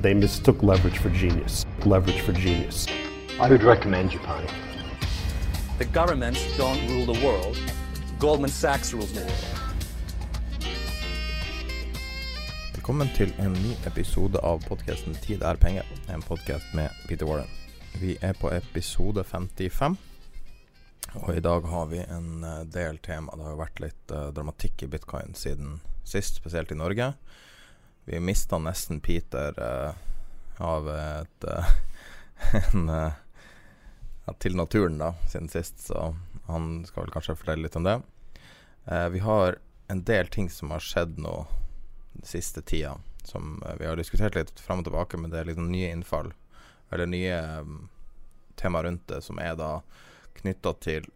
They mistook leverage for genius. Leverage for genius. I would recommend Japan. The governments don't rule the world. Goldman Sachs rules the world. Velkommen til en ny episode av podkasten 'Tid er penger', en podkast med Peter Warren. Vi er på episode 55, og i dag har vi en eh, del tema. Det har jo vært litt uh, dramatikk i bitcoin siden sist, spesielt i Norge. Vi mista nesten Peter uh, av et uh, en, uh, til naturen da, siden sist, så han skal vel kanskje fortelle litt om det. vi har en del ting som har skjedd nå den siste tida, som vi har diskutert litt fram og tilbake, men det er liksom nye innfall, eller nye um, tema rundt det, som er da knytta til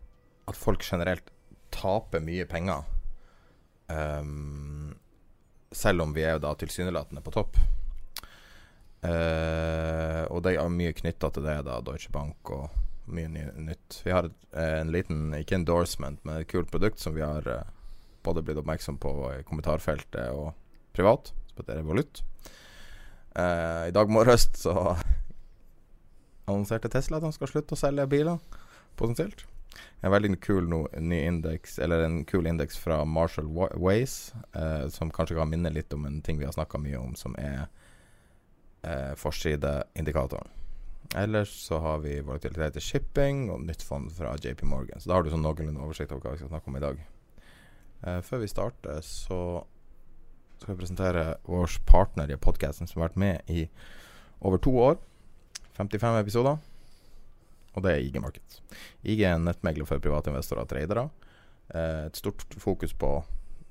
at folk generelt taper mye penger. Um, selv om vi er jo da tilsynelatende på topp. Uh, og det er mye knytta til det, da, Deutsche Bank og mye ny, nytt. Vi har et, en liten, ikke endorsement, men et kult produkt som vi har uh, både blitt oppmerksom på i kommentarfeltet og privat, som heter Revolut. Uh, I dag morges så annonserte Tesla at han skal slutte å selge biler, potensielt. En veldig kul no, ny indeks, eller en kul indeks fra Marshall Ways, eh, som kanskje kan minne litt om en ting vi har snakka mye om, som er eh, forsideindikatoren. Ellers så har vi volatilitet i shipping og nytt fond fra JP Morgan. Så da har du sånn noenlunde oversikt over hva vi skal snakke om i dag. Eh, før vi starter, så skal vi presentere vår partner i podkasten som har vært med i over to år. 55 episoder og det er IG Markets. IG er en nettmegler for private investorer og tradere. Eh, et stort fokus på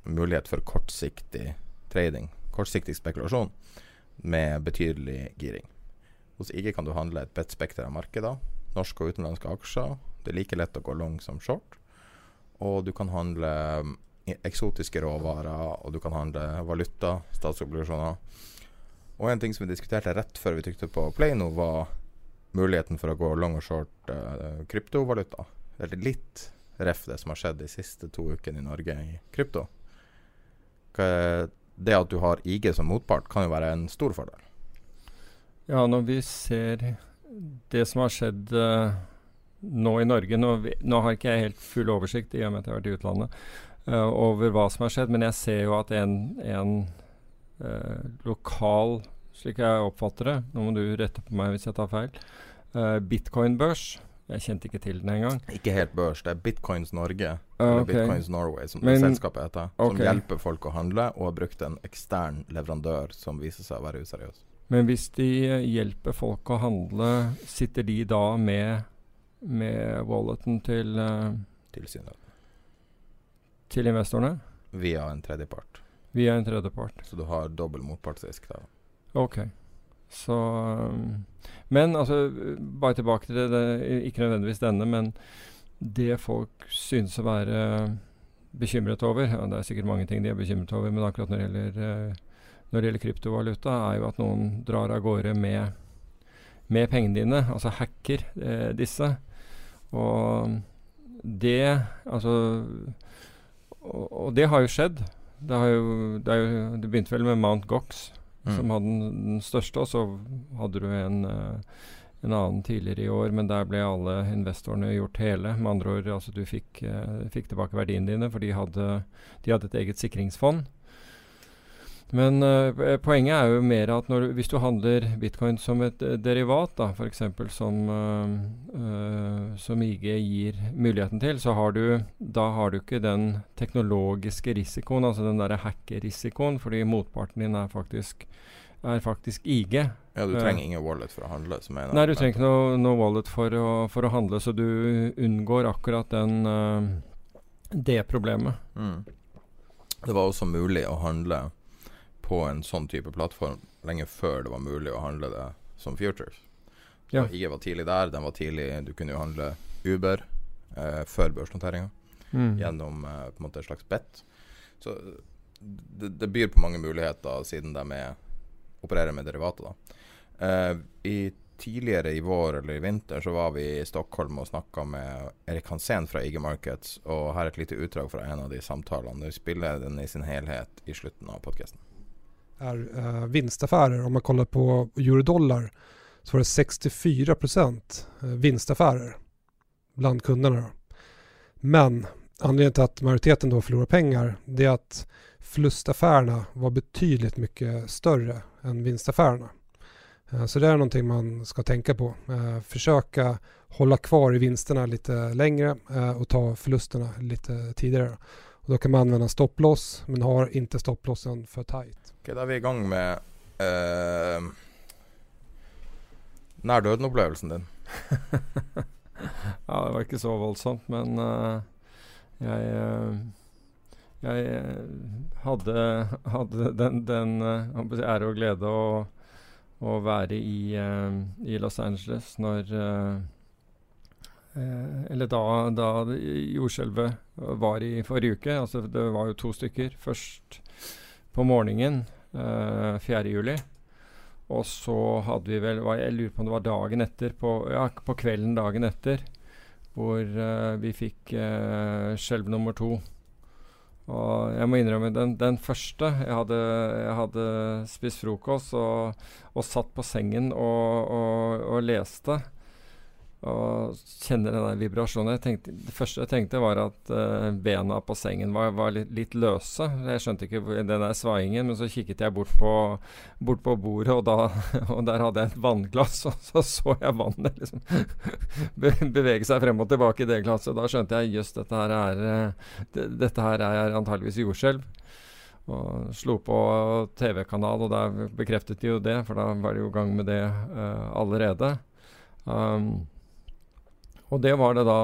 mulighet for kortsiktig trading, kortsiktig spekulasjon, med betydelig giring. Hos IG kan du handle et bredt spekter av markeder, norske og utenlandske aksjer. Det er like lett å gå long som short. Og du kan handle eh, eksotiske råvarer, og du kan handle valuta, statsobligasjoner. Og en ting som vi diskuterte rett før vi trykte på play nå, var muligheten for å gå long og short uh, kryptovaluta. Det er litt ref det som har skjedd de siste to ukene i Norge i krypto. Det at du har IG som motpart, kan jo være en stor fordel. Ja, når vi ser det som har skjedd uh, nå i Norge nå, vi, nå, har ikke jeg helt full oversikt i og med at jeg har vært i utlandet uh, over hva som har skjedd, men jeg ser jo at en, en lokal slik jeg oppfatter det. Nå må du rette på meg hvis jeg tar feil. Uh, Bitcoin-børs. Jeg kjente ikke til den engang. Ikke helt børs, det er Bitcoins Norge, uh, eller. Bitcoins Norway, som Men, selskapet heter. Som okay. hjelper folk å handle, og har brukt en ekstern leverandør som viser seg å være useriøs. Men hvis de uh, hjelper folk å handle, sitter de da med, med walleten til uh, Tilsynet. Til investorene? Via en tredjepart. Via en tredjepart. Så du har dobbel motpartsrisk da. Ok. Så Men altså, bare tilbake til det, det, Ikke nødvendigvis denne, men det folk synes å være bekymret over ja, Det er sikkert mange ting de er bekymret over, men akkurat når det gjelder, når det gjelder kryptovaluta, er jo at noen drar av gårde med, med pengene dine, altså hacker eh, disse. Og det Altså og, og, det har jo skjedd. Det, har jo, det, jo, det begynte vel med Mount Gox Mm. som hadde den, største. Og så hadde du en, uh, en annen tidligere i år, men der ble alle investorene gjort hele. Med andre ord, altså du fikk, eh, fikk tilbake verdiene dine, for de hadde, de hadde et eget sikringsfond. Men uh, poenget er jo mer at når, hvis du handler bitcoin som et uh, derivat, da, f.eks. Som, uh, som IG gir muligheten til, så har du da har du ikke den teknologiske risikoen, altså den derre hackerisikoen, fordi motparten din er faktisk, er faktisk IG. Ja, du trenger ingen wallet for å handle? Nei, du trenger ikke noe, noe wallet for å, for å, handle, så du unngår akkurat den, det problemet. Mm. Det var også mulig å handle på en sånn type plattform lenge før det var mulig å handle det som futures. Ja. IG var tidlig der. Den var tidlig Du kunne jo handle Uber eh, før børsnoteringa mm. gjennom eh, på en måte et slags bet. Så det, det, byr på mange muligheter siden de er, opererer med derivater. Eh, I tidligere i vår eller i vinter så var vi i Stockholm og snakka med Erik Hansen fra IG Markets, og her er et lite utdrag fra en av de samtalene. Vi spiller den i sin helhet i slutten av podkasten är eh, vinstaffärer. Om man kollar på eurodollar så var det 64 procent eh, vinstaffärer bland kunderna. Men anledningen till att majoriteten då förlorar pengar det är att förlustaffärerna var betydligt mycket större än vinstaffärerna. Eh, så det är någonting man ska tänka på. Eh, försöka hålla kvar i vinsterna lite längre och ta förlusterna lite tidigare. Och Da kan man anvende stopplås, men har ikke stopplåsen for tight. Ok, Da er vi i gang med uh, nær døden-opplevelsen din. ja, det var ikke så voldsomt, men uh, jeg uh, jeg hadde, hadde den, den ære og glede å, å være i, i, Los Angeles når Eller da, da jordskjelvet var i forrige uke. Altså, det var jo to stykker. Først på morgenen eh, 4. juli. Og så hadde vi vel Jeg lurer på om det var dagen etter, på, ja, på kvelden dagen etter, hvor uh, vi fikk uh, skjelv nummer to. Og jeg må innrømme, den, den første jeg hadde, jeg hadde, spist frokost og, og satt på sengen og, og, og leste og kjenner den der vibrasjonen. Tenkte, det første jeg tenkte, var at uh, bena på sengen var, var litt, litt, løse. Jeg skjønte ikke den der svaingen, men så kikket jeg bort på, bort på bordet, og, da, og, der hadde jeg et vannglass, og så så jeg vannet liksom bevege seg frem og tilbake i det glasset. Da skjønte jeg jøss, dette her er det, dette her er antageligvis jordskjelv. Og slo på TV-kanal, og der bekreftet de jo det, for da var de jo i gang med det uh, allerede. Um, og det var det da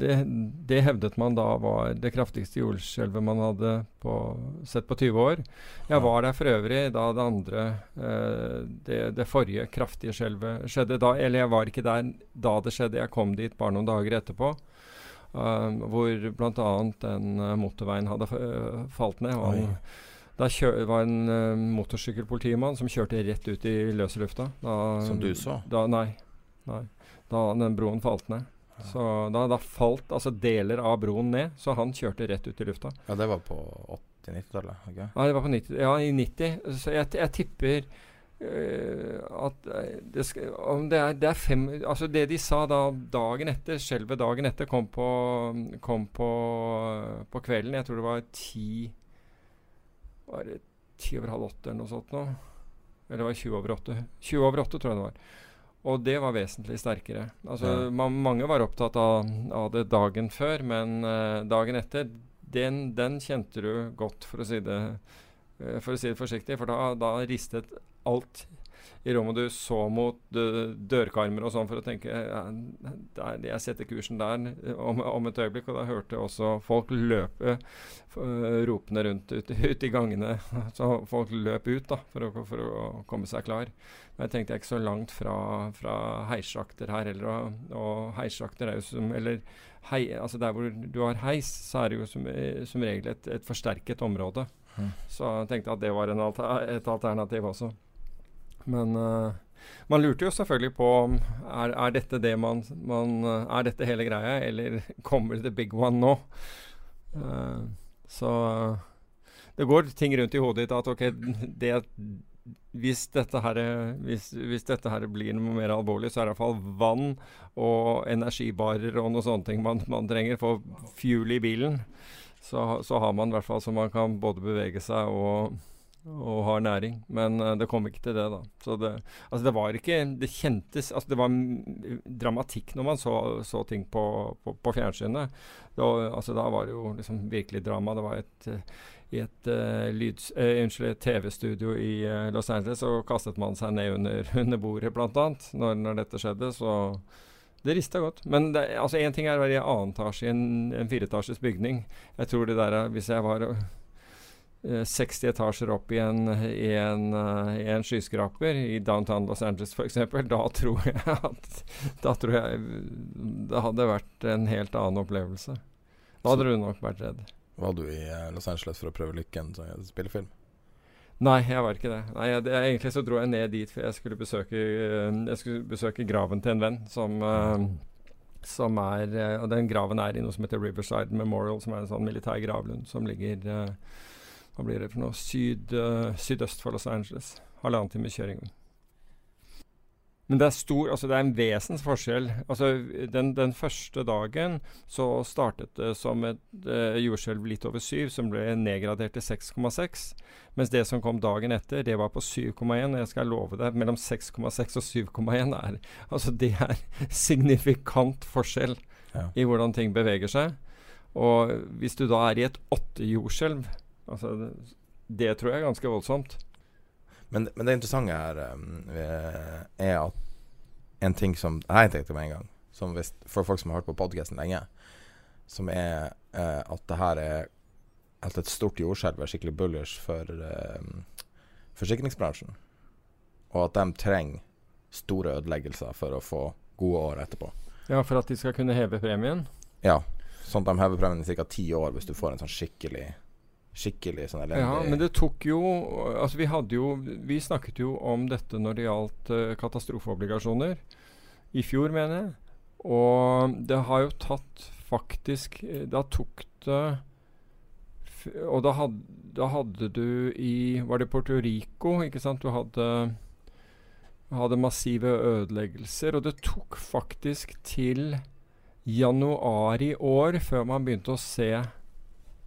det, det, hevdet man da var det kraftigste jordskjelvet man hadde på, sett på 20 år. Jeg var der for øvrig da det andre eh, det, det, forrige kraftige skjelvet skjedde. Da, eller jeg var ikke der da det skjedde, jeg kom dit bare noen dager etterpå. Uh, hvor bl.a. den uh, motorveien hadde uh, falt ned. Og han, da var en uh, motorsykkelpolitimann som kjørte rett ut i løse lufta. Da, som du så? Da, nei. Nei da den broen falt ned. Så da, da, falt altså deler av broen ned, så han kjørte rett ut i lufta. Ja, det var på 80-90-tallet? Okay. Ja, det var på 90, ja, i 90. Så jeg, jeg tipper uh, at eh, det, skal, om det er, det er fem Altså det de sa da dagen etter, skjelvet dagen etter, kom på, kom på, på kvelden. Jeg tror det var ti Var det ti over halv åtte eller noe sånt nå? Eller var det 20 over åtte? 20 over åtte, tror jeg det var. Og det var vesentlig sterkere. Altså, ja. man, mange var opptatt av, av, det dagen før, men uh, dagen etter, den, den, kjente du godt, for å si det, uh, for å si det forsiktig. For da, da ristet alt i rommet. Du så mot dørkarmer og sånn for å tenke der, Jeg setter kursen der om, om, et øyeblikk. Og da hørte jeg også folk løpe uh, ropende rundt ute ut i gangene. Så folk løp ut da, for å, for å, komme seg klar. Men jeg tenkte jeg ikke så langt fra, fra heissjakter her heller. Og, og heissjakter er jo som Eller hei, altså der hvor du har heis, så er det jo som, som regel et, et forsterket område. Mm. Så jeg tenkte at det var alter, et alternativ også. Men uh, man lurte jo selvfølgelig på om er, er dette det man, man, eh, Er dette hele greia, eller kommer det big one nå? Uh, så det går ting rundt i hodet ditt at ok, det, hvis dette, her, hvis, hvis dette her blir noe mer alvorlig, så er det iallfall vann og energibarer og noe sånne ting man, man trenger. For fuel i bilen, så, så har man i hvert fall så man kan både bevege seg og og har næring. Men uh, det kom ikke til det, da. Så det, altså det var ikke Det kjentes altså Det var dramatikk når man så, så ting på, på, på fjernsynet. Da, altså da var det jo liksom virkelig drama. Det var et i et, uh, uh, unnskyld, TV-studio i uh, Los Angeles, så kastet man seg ned under, under bordet, bl.a. Når, når dette skjedde. Så det rista godt. Men det, altså én ting er å være i annen etasje i en, en fireetasjes bygning. Jeg tror det der Hvis jeg var 60 etasjer opp i en, i en, i en skyskraper i downtown Los Angeles f.eks., da tror jeg at Da tror jeg det hadde vært en helt annen opplevelse. Da hadde du nok vært redd. Var du i uh, Los Angeles for å prøve lykken som spillefilm? Nei, jeg var ikke det. Nei, jeg, det, Egentlig så dro jeg ned dit for jeg skulle besøke, uh, jeg skulle besøke graven til en venn som, uh, som er Og den graven er i noe som heter Riverside Memorial, som er en sånn militær gravlund som ligger Hva blir det for noe? Syd, sydøst for Los Angeles. Halvannen time kjøring. Men det er, stor, altså det er en vesensforskjell. Altså den, den, første dagen så startet det som et uh, jordskjelv litt over 7, som ble nedgradert til 6,6. Mens det som kom dagen etter, det var på 7,1. Og jeg skal love deg, mellom 6,6 og 7,1 er Altså det er signifikant forskjell ja. i hvordan ting beveger seg. Og hvis du da er i et åttejordskjelv altså det, det tror jeg er ganske voldsomt. Men, men, det interessante her um, er at en ting som Jeg tenkte med en gang, som hvis, for folk som har hørt på podkasten lenge, som er uh, at det her er at et stort jordskjelv er skikkelig bullish for uh, forsikringsbransjen. Og at de trenger store ødeleggelser for å få gode år etterpå. Ja, for at de skal kunne heve premien? Ja. Sånn at de hever premien i ca. ti år hvis du får en sånn skikkelig skikkelig sånn elendig Ja, men det tok jo Altså, vi hadde jo Vi snakket jo om dette når det gjaldt uh, katastrofeobligasjoner. I fjor, mener jeg. Og det har jo tatt faktisk eh, Da tok det Og da hadde, da hadde du i Var det Puerto Rico, ikke sant? Du hadde hadde massive ødeleggelser, og det tok faktisk til januar i år før man begynte å se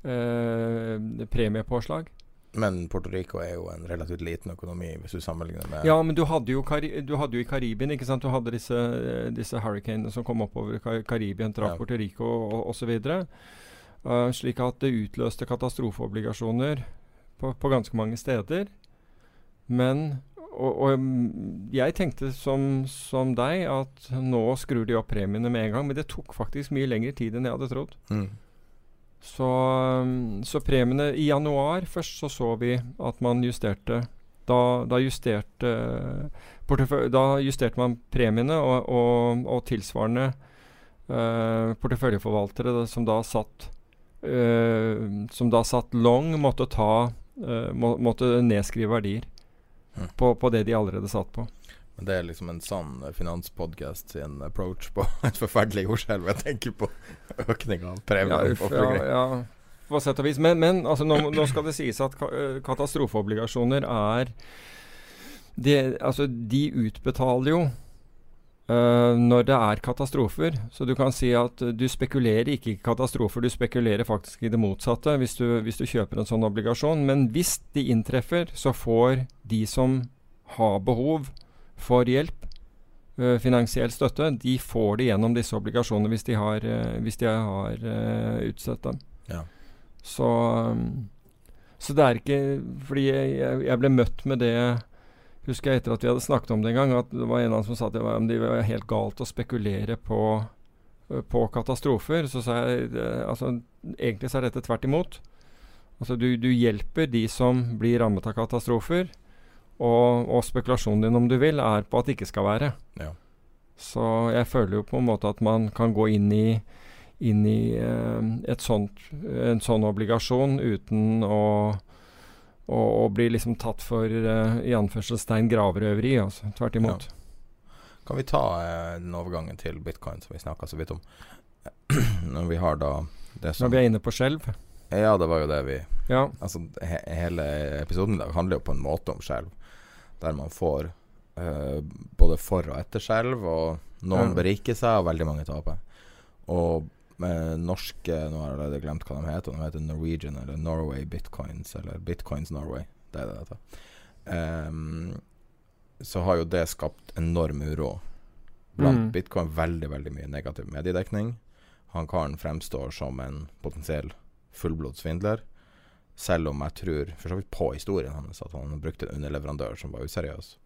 eh, premiepåslag. Men Puerto Rico er jo en relativt liten økonomi hvis du sammenligner med Ja, men du hadde jo, du hadde jo i Karibien ikke sant? Du hadde disse, disse hurricanene som kom oppover Kar Karibien, traff ja. Puerto Rico osv. Uh, slik at det utløste katastrofeobligasjoner på, på ganske mange steder. Men og, og, jeg tenkte som, som, deg at nå skrur de opp premiene med en gang. Men det tok faktisk mye lengre tid enn jeg hadde trodd. Mm. Så, um, så, premiene I januar først så så vi at man justerte Da, da justerte Da justerte man premiene, og, og, og tilsvarende uh, porteføljeforvaltere som da satt uh, Som da satt long, måtte ta uh, må, Måtte nedskrive verdier mm. på, på det de allerede satt på. Men det er liksom en sann finanspodkast sin approach på et forferdelig jordskjelv. Jeg tenker på økning av premier. Ja, ja, ja, på sett og vis. Men, men altså, nå, nå, skal det sies at eh, katastrofeobligasjoner er det, Altså, de utbetaler jo uh, når det er katastrofer. Så du kan si at du spekulerer ikke i katastrofer, du spekulerer faktisk i det motsatte hvis du, hvis du kjøper en sånn obligasjon. Men hvis de inntreffer, så får de som har behov, får hjelp, uh, finansiell støtte, de får det gjennom disse obligasjonene hvis de har, uh, hvis de har uh, utstedt dem. Ja. Så, um, så det er ikke Fordi jeg, jeg, ble møtt med det Husker jeg etter at vi hadde snakket om det en gang, at det var en av dem som sa at det var, det var helt galt å spekulere på, på katastrofer. Så sa jeg altså, egentlig så er dette tvert imot. Altså du, du hjelper de som blir rammet av katastrofer. Og, og, spekulasjonen din, om du vil, er på at det ikke skal være. Ja. Så jeg føler jo på en måte at man kan gå inn i, inn i eh, sånt, en sånn obligasjon uten å, å, å bli liksom tatt for eh, i anførselstegn gravrøveri. Altså. Tvert imot. Ja. Kan vi ta eh, den overgangen til bitcoin som vi snakka så vidt om? Når vi har da det som Når vi er inne på skjelv? Ja, det var jo det vi ja. Altså, he hele episoden i dag handler jo på en måte om skjelv. Der man får uh, både for- og etterskjelv, og noen beriker seg, og veldig mange taper. Og med norske Nå har jeg allerede glemt hva de heter. De heter Norwegian eller Norway Bitcoins, eller Bitcoins Norway. Det er det det heter. Um, så har jo det skapt enorm uro blant Mm. bitcoin. Veldig, veldig mye negativ mediedekning. Han karen fremstår som en potensiell fullblodssvindler. Selv om jeg tror, for så vidt på historien hans, at han brukte en underleverandør som var useriøs.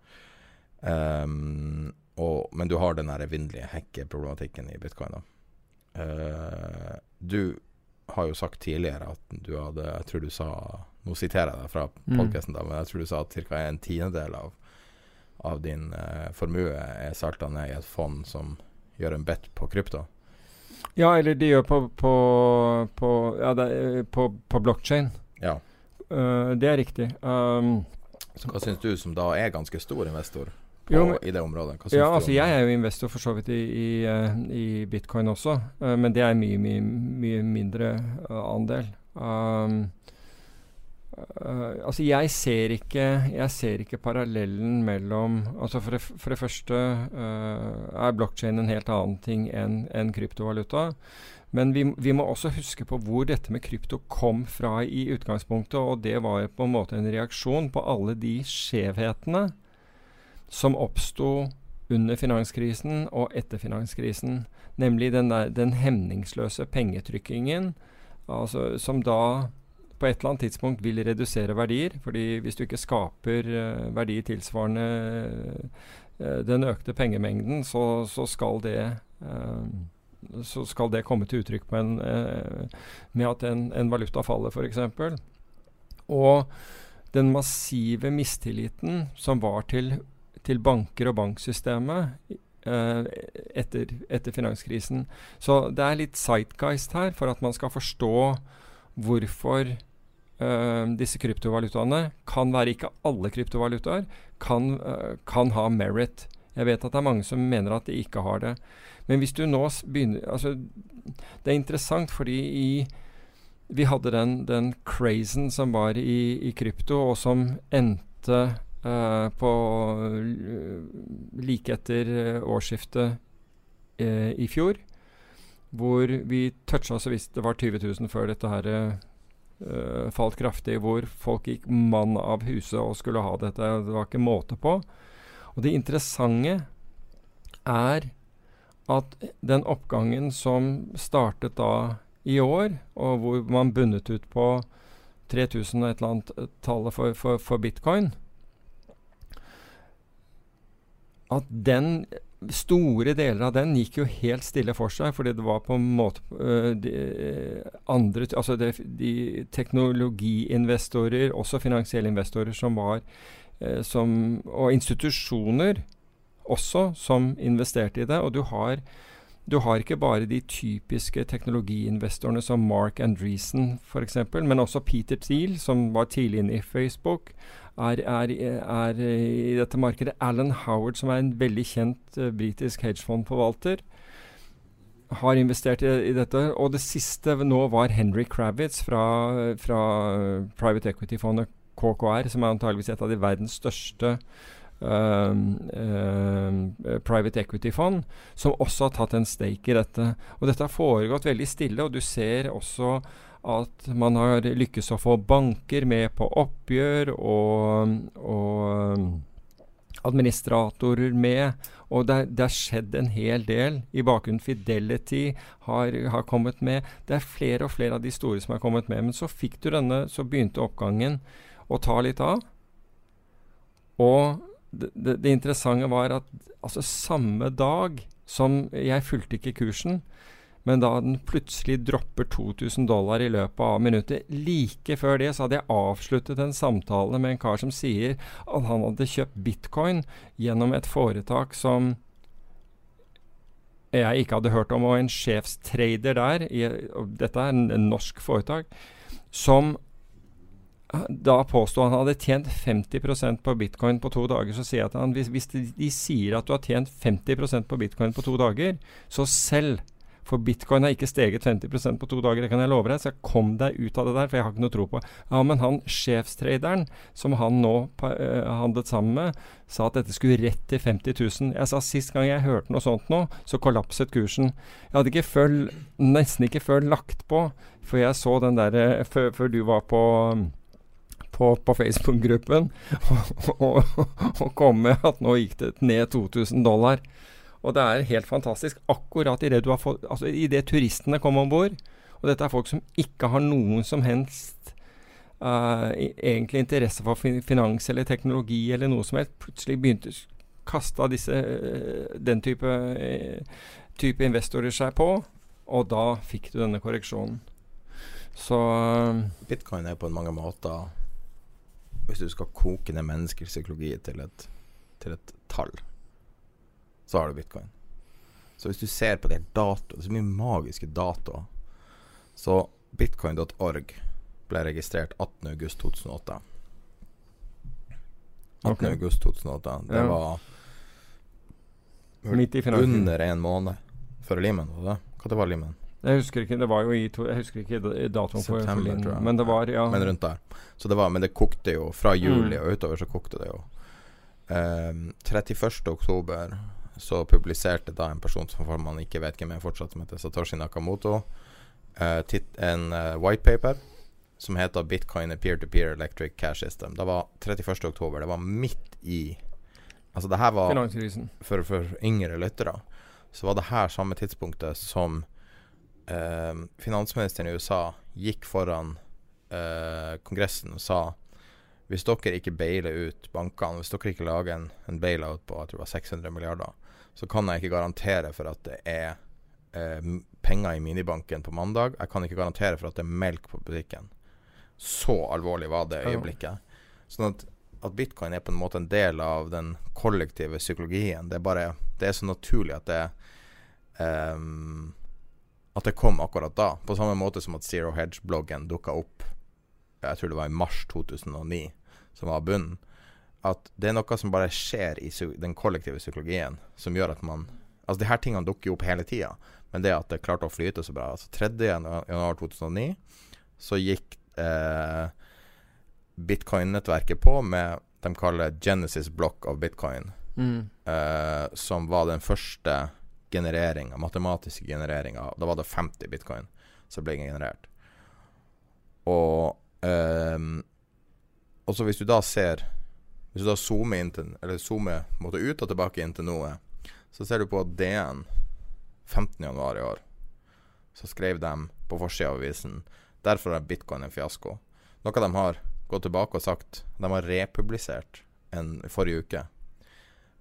Um, og, men du har den evinnelige hackeproblematikken i bitcoin. Eh, du har jo sagt tidligere at du hadde Jeg tror du sa Nå siterer jeg deg fra Mm. podkasten, da, men jeg tror du sa at ca. en tiendedel av, av din uh, formue er salta ned i et fond som gjør en bet på krypto. Ja, eller de gjør på på, på, ja, er, på, på blockchain. Ja. Uh, det er riktig. Um, Så hva syns du, som da er ganske stor investor på, Jo, men- i det området? Hva syns ja, du om altså det? jeg er jo investor for så vidt i, i, eh, i bitcoin også, uh, men det er mye, mye, mye mindre uh, andel. Um, Uh, altså jeg ser ikke Jeg ser ikke parallellen mellom Altså For det, for det første uh, er blokkjede en helt annen ting enn enn kryptovaluta. Men vi, vi må også huske på hvor dette med krypto kom fra i utgangspunktet. Og det var på en måte en reaksjon på alle de skjevhetene som oppsto under finanskrisen og etter finanskrisen. Nemlig den, der, den hemningsløse pengetrykkingen, altså, som da på et eller annet tidspunkt vil redusere verdier. fordi hvis du ikke skaper uh, verdi tilsvarende uh, den økte pengemengden, så, så skal det uh, så skal det komme til uttrykk en, med at en, en valuta faller, f.eks. Og den massive mistilliten som var til til banker og banksystemet eh, etter, etter, finanskrisen. Så det er litt sightguist her for at man skal forstå hvorfor eh, disse kryptovalutaene kan være ikke alle kryptovalutaer, kan, eh, kan, ha merit. Jeg vet at det er mange som mener at de ikke har det. Men hvis du nå begynner altså, Det er interessant fordi i vi hadde den, den crazen som var i, i krypto, og som endte Uh, på like etter uh, årsskiftet i fjor. Hvor vi toucha så visst det var 20 000 før dette her falt kraftig. Hvor folk gikk mann av huset og skulle ha dette. Det var ikke måte på. Og det interessante er at den oppgangen som startet da i år, og hvor man bundet ut på 3000 og et eller annet tallet for, for, for bitcoin at den store deler av den gikk jo helt stille for seg, fordi det var på en måte uh, de, andre Altså de, de teknologiinvestorer, også finansielle investorer, som var uh, som, Og institusjoner også, som investerte i det. Og du har, du har ikke bare de typiske teknologiinvestorene som Mark Andreessen f.eks., men også Peter Thiel, som var tidlig inne i Facebook er, er, er, i dette markedet. Alan Howard, som er en veldig kjent uh, britisk hedgefondforvalter, har investert i, i, dette. Og det siste nå var Henry Kravitz fra, fra private equity-fondet KKR, som er antageligvis et av de verdens største uh, private equity-fond, som også har tatt en stake i dette. Og dette har foregått veldig stille, og du ser også at man har lykkes å få banker med på oppgjør og, og administratorer med. Og det har skjedd en hel del i bakgrunnen. Fidelity har, har, kommet med. Det er flere og flere av de store som har kommet med. Men så fikk du denne, så begynte oppgangen å ta litt av. Og det, det, interessante var at altså samme dag som jeg fulgte ikke kursen, men da den plutselig dropper 2000 dollar i løpet av minuttet Like før det så hadde jeg avsluttet en samtale med en kar som sier at han hadde kjøpt bitcoin gjennom et foretak som jeg ikke hadde hørt om, og en sjefstrader der, i, dette er en norsk foretak, som da påsto han hadde tjent 50% på bitcoin på to dager. Så sier jeg til han hvis, hvis de, de sier at du har tjent 50% på bitcoin på to dager, så selv For bitcoin har ikke steget 50% på to dager, det kan jeg love deg. Så kom deg ut av det der, for jeg har ikke noe tro på Ja, men han sjefstraderen som han nå uh, handlet sammen med, sa at dette skulle rett til 50 000. Jeg sa sist gang jeg hørte noe sånt nå, så kollapset kursen. Jeg hadde ikke før, nesten ikke før lagt på, for jeg så den der uh, før, før du var på på, på Facebook-gruppen og, og, og kom med at nå gikk det ned 2000 dollar. Og det er helt fantastisk. Akkurat idet altså i turistene kom om bord, og dette er folk som ikke har noen som helst uh, egentlig interesse for finans eller teknologi eller noe som helst, plutselig begynte kasta disse uh, den type, uh, type investorer seg på, og da fikk du denne korreksjonen. Så Bitcoin er på mange måter Hvis du skal koke ned menneskers psykologi til et, til et tall så har du bitcoin. Så hvis du ser på de datoene, det så mye magiske datoer Så bitcoin.org ble registrert 18.8.2008. 18.8.2008. Det Ja. var Midt i under en måned før Limen. Var det? Hva det var Limen? Jeg husker ikke, det var jo i to, Jeg husker ikke da- datoen for, for men det var ja. Men rundt der. Så det var, men det kokte jo. Fra juli Mm. og utover så kokte det jo. Um, 31. oktober så publiserte da en person som man ikke vet hvem er fortsatt, som heter Satoshi Nakamoto, eh, tit en eh, whitepaper som heter 'Bitcoin a peer-to-peer electric cash system'. Det var 31. oktober. Det var midt i Altså, det her var for, for yngre lyttere, så var det her samme tidspunktet som eh, finansministeren i USA gikk foran eh, Kongressen og sa hvis dere ikke bailer ut bankene, hvis dere ikke lager en, en bailout på jeg tror det var 600 milliarder, så kan jeg ikke garantere for at det er eh, penger i minibanken på mandag. Jeg kan ikke garantere for at det er melk på butikken. Så alvorlig var det øyeblikket. Sånn at, at bitcoin er på en måte en del av den kollektive psykologien. Det er bare Det er så naturlig at det ehm, At det kom akkurat da. På samme måte som at Zero Hedge-bloggen dukka opp Jeg tror det var i mars 2009, som var bunnen. At det er noe som bare skjer i den kollektive psykologien, som gjør at man Altså, de her tingene dukker jo opp hele tida, men det at det klarte å flyte så bra Altså 3. januar 2009 så gikk eh, bitcoin-nettverket på med de kaller Genesis block of bitcoin, Mm. eh, som var den første genereringa, matematiske genereringa. Da var det 50 bitcoin som ble generert. Og um, så hvis du da ser Hvis du da zoomer inn til Eller zoomer måtte ut og tilbake inn til noe, så ser du på DN 15.1 i år så skrev de på forsida av avisen Derfor er bitcoin en fiasko. Noe de har gått tilbake og sagt De har republisert en forrige uke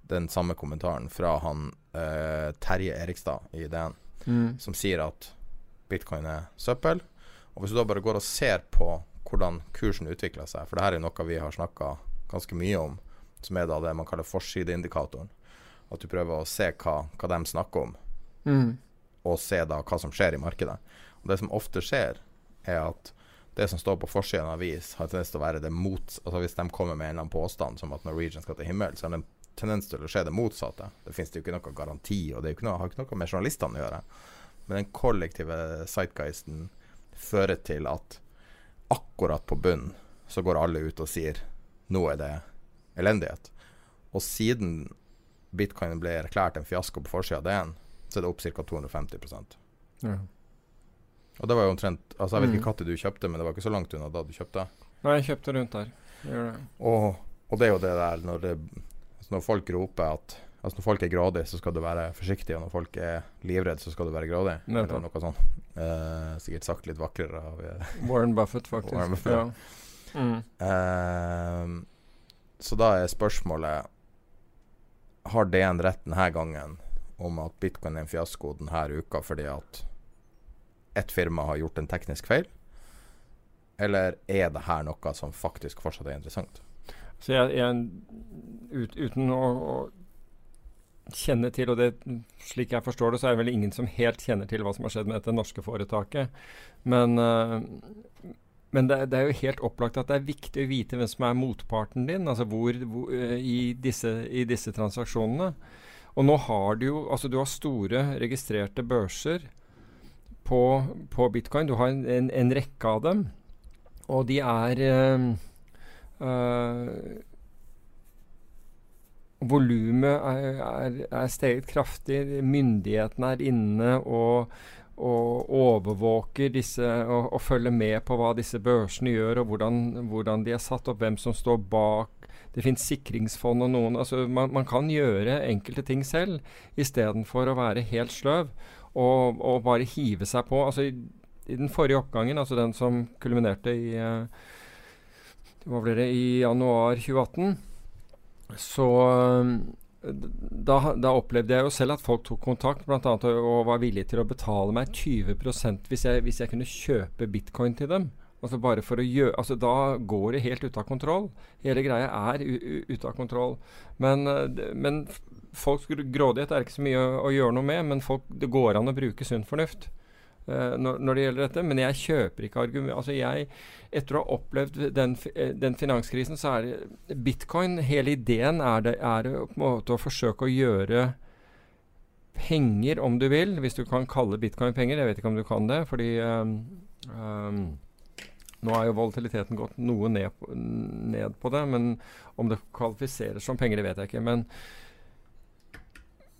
den samme kommentaren fra han eh, Terje Erikstad i DN, Mm. som sier at bitcoin er søppel. Og hvis du da bare går og ser på hvordan kursen utvikler seg, for det her er noe vi har snakka ganske mye om, som er da det man kaller forsideindikatoren. At du prøver å se hva, hva de snakker om, Mm. og se da hva som skjer i markedet. Og det som ofte skjer, er at det som står på forsiden av avis, har tendens til å være det mot... Altså hvis de kommer med en eller annen påstand som at Norwegian skal til himmelen, så er det en tendens til å skje det motsatte. Det det jo ikke noe garanti, og det ikke noe, har ikke noe med journalistene å gjøre. Men den kollektive sightguisten fører til at akkurat på bunnen så går alle ut og sier nå er det elendighet. Og siden bitcoin ble erklært en fiasko på forsida av DN, så er det opp ca. 250 Ja. Og det var jo omtrent Altså Jeg vet Mm. ikke når du kjøpte, men det var ikke så langt unna da du kjøpte. Nei, jeg kjøpte rundt der. Gjør det. Og, og det er jo det der når, det, altså når folk roper at Altså Når folk er grådige, så skal du være forsiktig, og når folk er livredd, så skal du være grådig. Eller noe sånt. Eh, sikkert sagt litt vakrere av eh, Warren Buffett, faktisk. Warren Buffett. Ja. Mm. Ehm, så da er spørsmålet Har DN rett denne gangen om at bitcoin er en fiasko denne uka fordi at ett firma har gjort en teknisk feil? Eller er det her noe som faktisk fortsatt er interessant? Så jeg, jeg ut, uten å, å kjenne til, og det, slik jeg forstår det, så er det vel ingen som helt kjenner til hva som har skjedd med dette norske foretaket. Men, uh, men det, det er jo helt opplagt at det er viktig å vite hvem som er motparten din, altså hvor, hvor uh, i, disse, i disse transaksjonene. Og nå har du jo Altså, du har store registrerte børser på, på bitcoin. Du har en, en, en, rekke av dem, og de er uh, uh, Volumet er, er, er, steget kraftig. Myndighetene er inne og, og overvåker disse og, og, følger med på hva disse børsene gjør, og hvordan, hvordan de er satt opp, hvem som står bak. Det fins sikringsfond og noen altså man, man, kan gjøre enkelte ting selv istedenfor å være helt sløv og, og, bare hive seg på. Altså i, i, den forrige oppgangen, altså den som kulminerte i uh, hva ble det, i januar 2018 så da, da, opplevde jeg jo selv at folk tok kontakt blant annet, og, var villige til å betale meg 20% hvis jeg, hvis jeg kunne kjøpe bitcoin til dem. Altså bare for å gjøre, altså Da går det helt ut av kontroll. Hele greia er ute av kontroll. Men, men folks grådighet er ikke så mye å, å gjøre noe med, men folk, det går an å bruke sunn fornuft. Uh, når, når, det gjelder dette. Men jeg kjøper ikke argument... Altså jeg, etter å ha opplevd den, eh, den, finanskrisen, så er bitcoin Hele ideen er, det, er på en måte å forsøke å gjøre penger, om du vil, hvis du kan kalle bitcoin penger. Jeg vet ikke om du kan det, fordi um, nå er jo volatiliteten gått noe ned, ned, på det. Men om det kvalifiserer som penger, det vet jeg ikke. Men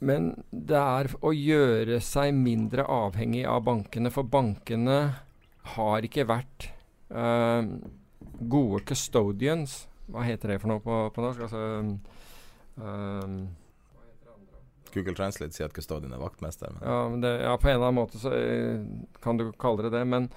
men det er å gjøre seg mindre avhengig av bankene, for bankene har ikke vært uh, gode custodians. Hva heter det for noe på, på norsk? Altså um, Google Translate sier at custodian er vaktmester. Ja, det, ja, på en eller annen måte så uh, kan du kalle det det. Men,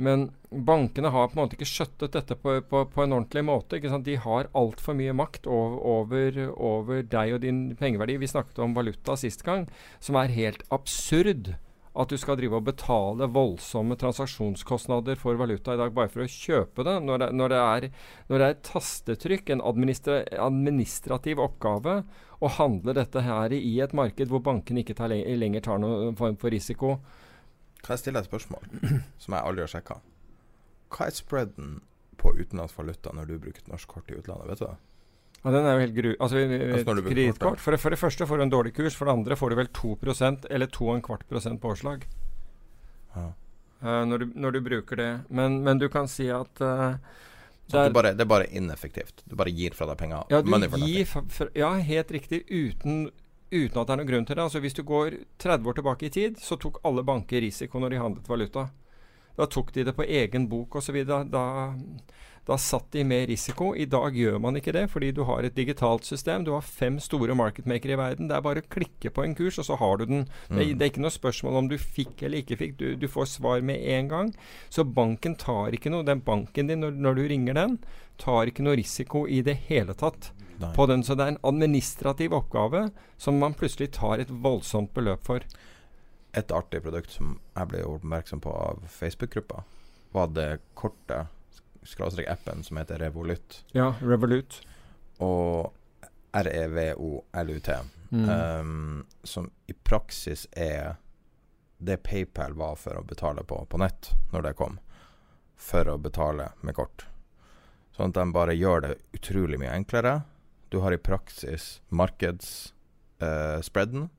men, bankene har på en måte ikke skjøttet dette på, på, på en ordentlig måte. De har altfor mye makt over, over, deg og din pengeverdi. Vi snakket om valuta sist gang, som er helt absurd. At du skal drive og betale voldsomme transaksjonskostnader for valuta i dag bare for å kjøpe det, når det, når det, er, når det er, et tastetrykk, en administra administrativ oppgave, å handle dette her i et marked hvor bankene ikke tar lenger tar noen form for risiko. Kan jeg stille et spørsmål som jeg aldri har sjekka? Hva er spreaden på utenlandsk valuta når du bruker et norsk kort i utlandet? Vet du det? Ja, Den er jo helt gru... Altså, altså Kredittkort for, for, det første får du en dårlig kurs, for det andre får du vel 2% eller 2,25 prosent påslag. Ja. Uh, når, du, når, du, bruker det. Men, men, du kan si at uh, det, er, bare, det, er, bare, ineffektivt? Du bare gir fra deg penger? Ja, du gir ja helt riktig. Uten, uten at det er noen grunn til det. Altså Hvis du går 30 år tilbake i tid, så tok alle banker risiko når de handlet valuta. Da tok de det på egen bok osv. Da, da, satt de med risiko. I dag gjør man ikke det, fordi du har et digitalt system. Du har fem store marketmakere i verden. Det er bare å klikke på en kurs, og så har du den. Mm. Det, det, er ikke noe spørsmål om du fikk eller ikke fikk. Du, du, får svar med en gang. Så banken tar ikke noe Den banken din, når, når du ringer den, tar ikke noe risiko i det hele tatt på den. Så det er en administrativ oppgave som man plutselig tar et voldsomt beløp for. Et artig produkt som jeg ble oppmerksom på av Facebook-gruppa, var det kortet, skråstrek appen, som heter Revolut. Ja, Revolut. Og REVOLUT. Mm. Um, som i praksis er det PayPal var for å betale på på nett når det kom. For å betale med kort. Sånn at de bare gjør det utrolig mye enklere. Du har i praksis markedsspreaden, uh,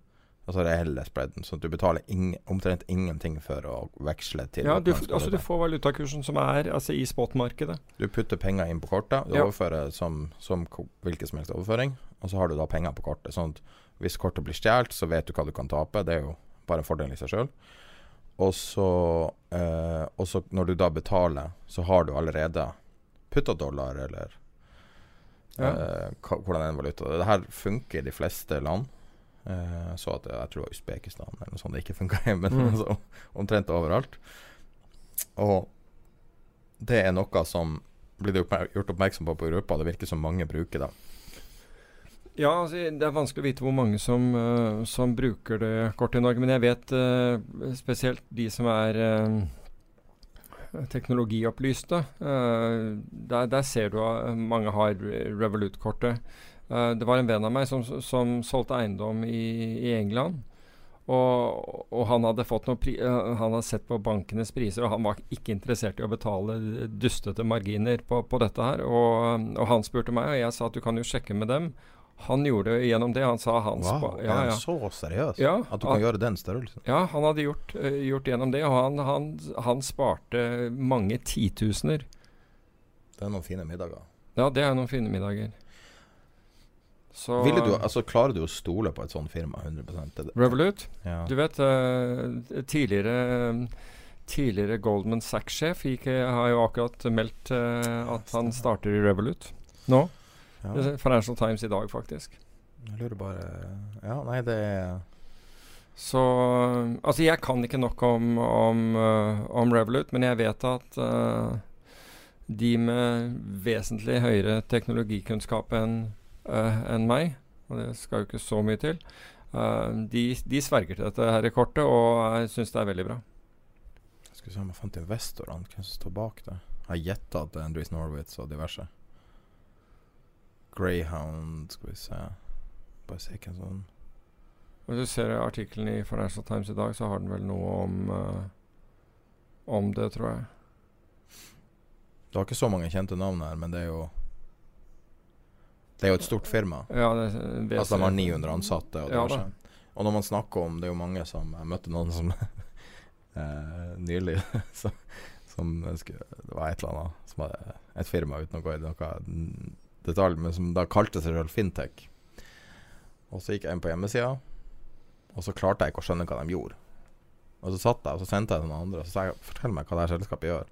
altså reelle spreaden, så du betaler ing omtrent ingenting for å veksle til Ja, du, altså du får valutakursen som er altså i spotmarkedet. Du putter penger inn på kortet, du ja. overfører som, som hvilken som helst overføring, og så har du da penger på kortet. Sånn at hvis kortet blir stjålet, så vet du hva du kan tape. Det er jo bare en fordel i seg sjøl. Og så, eh, når du da betaler, så har du allerede putta dollar eller ja. uh, hvordan en valuta Det her funker i de fleste land. Uh, så at jeg tror det var Usbekistan eller noe sånt det ikke funka i, men mm. altså, omtrent overalt. Og det er noe som blir det gjort oppmerksom på på Europa. Det virker som mange bruker det. Ja, altså, det er vanskelig å vite hvor mange som, uh, som bruker det kortet i Norge. Men jeg vet spesielt de som er teknologiopplyste. Uh, der, der, ser du at mange har Revolut-kortet. Uh, det var en venn av meg som, som solgte eiendom i, i England. Og, og, han hadde fått noe uh, Han hadde sett på bankenes priser, og han var ikke interessert i å betale dustete marginer på, på dette her. Og, og, han spurte meg, og jeg sa at du kan jo sjekke med dem. Han gjorde det gjennom det. Han sa hans Wow, spa- er ja, han ja. så seriøs? Ja, At du han- kan gjøre den størrelsen? Ja, han hadde gjort, uh, gjort gjennom det, og han, han, han sparte mange titusener. Det er noen fine middager. Ja, det er noen fine middager. Så Ville du, altså Klarer du å stole på et sånt firma 100 Det- det- Revolut? Ja. Du vet, uh, tidligere Tidligere Goldman Sachs-sjef har jo akkurat meldt uh, at han starter i Revolut nå. Ja. Er Financial Times i dag, faktisk. Jeg lurer bare Ja, nei, det er Så Altså, jeg kan ikke nok om, om, uh, om Revolut, men jeg vet at uh, de med vesentlig høyere teknologikunnskap enn uh, enn meg, og det skal jo ikke så mye til, eh, de, de sverger til dette her i kortet, og jeg syns det er veldig bra. Skal vi se om jeg fant investorene, hvem som står bak det. Jeg gjetta at det er Andreas Norwitz og diverse. Greyhound, skal vi se Bare se hvem som Hvis du ser artikkelen i Financial Times i dag, så har den vel noe om uh, om det, tror jeg. Du har ikke så mange kjente navn her, men det er jo Det er jo et stort firma. Ja, det, det Altså de har 900 ansatte og Ja, og når man snakker om Det er jo mange som Jeg møtte noen som uh, nylig som, som Det var et eller annet som hadde et firma uten å gå i noe detalj, men som da kalte seg selv Fintech. Og så gikk jeg inn på hjemmesida, og så klarte jeg ikke å skjønne hva de gjorde. Og så satt jeg og så sendte jeg til noen andre og så sa jeg, fortell meg hva det her selskapet gjør.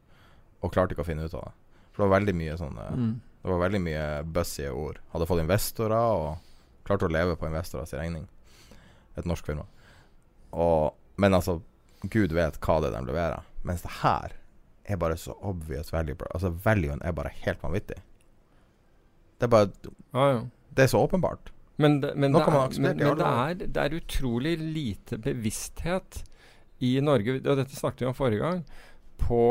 Og klarte ikke å finne ut av det. For det var veldig mye sånne Mm. Det var veldig mye bussy ord. Hadde fått investorer og klarte å leve på investorers regning. Et norsk firma. Og, men altså, gud vet hva det er de leverer. Mens det her er bare så obvious value. Altså, valuen er bare helt vanvittig. Det er bare ah, ja. Det er så åpenbart. Men, det, men, det er, men, men det, er, det er utrolig lite bevissthet i Norge, og dette snakket vi om forrige gang, på,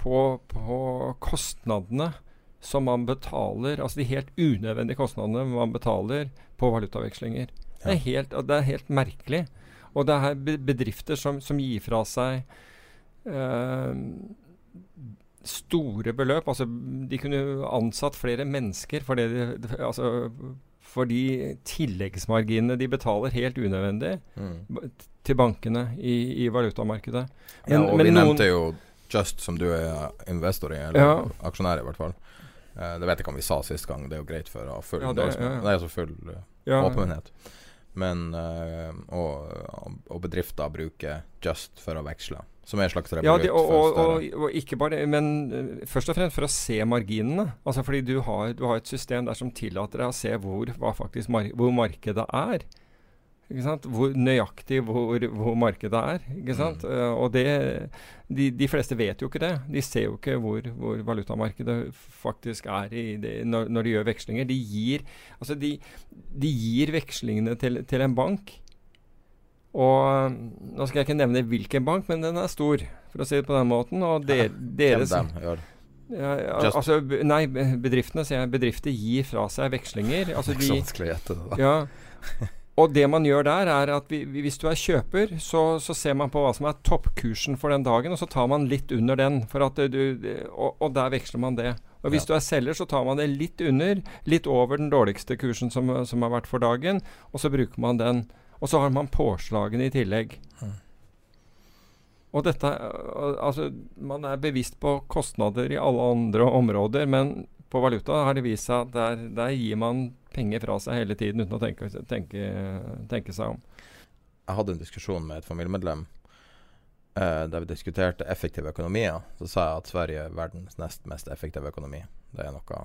på, på kostnadene som man betaler, altså de helt unødvendige kostnadene man betaler på valutavekslinger. Det, er helt, det er helt merkelig. Og det er bedrifter som, som gir fra seg eh, store beløp. Altså, de kunne ansatt flere mennesker for de, altså, fordi tilleggsmarginene de betaler helt unødvendig Mm. til bankene i, i valutamarkedet. ja, og men vi noen- nevnte jo Just, som du er investor i, eller Ja. aksjonær i hvert fall. Eh, det vet jeg ikke om vi sa sist gang, det er jo greit for å ha full Ja, det- det, er, ja, ja. det er så full eh, Ja, åpenhet. Men eh, og, og bedrifter bruker Just for å veksle, som er slags Ja, de, og, og, og, og ikke bare Men eh, først og fremst for å se marginene. Altså fordi du har, du har et system der som tillater deg å se hvor, faktisk hvor markedet er. Hvor nøyaktig hvor, hvor markedet er. Ikke sant? Mm. Uh, og det de, de fleste vet jo ikke det. De ser jo ikke hvor, hvor valutamarkedet faktisk er i det, når, når de gjør vekslinger. De gir, altså de, de gir vekslingene til, til en bank. Og nå skal jeg ikke nevne hvilken bank, men den er stor, for å si det på den måten. Og der, deres ja, altså, Nei, bedriftene sier jeg. Bedrifter gir fra seg vekslinger. Altså de, ja. Og det man gjør der, er at vi, vi- hvis du er kjøper, så, så ser man på hva som er toppkursen for den dagen, og så tar man litt under den. For at du, og, og der veksler man det. Og hvis Ja. du er selger, så tar man det litt under, litt over den dårligste kursen som, som har vært for dagen, og så bruker man den. Og så har man påslagene i tillegg. Mm. Og dette Altså, man er bevisst på kostnader i alle andre områder, men på valuta har det vist seg at der, der gir man penger fra seg hele tiden uten å tenke, tenke, tenke seg om. Jeg hadde en diskusjon med et familiemedlem eh, der vi diskuterte effektive økonomier. Så sa jeg at Sverige er verdens nest mest effektive økonomi. Det er noe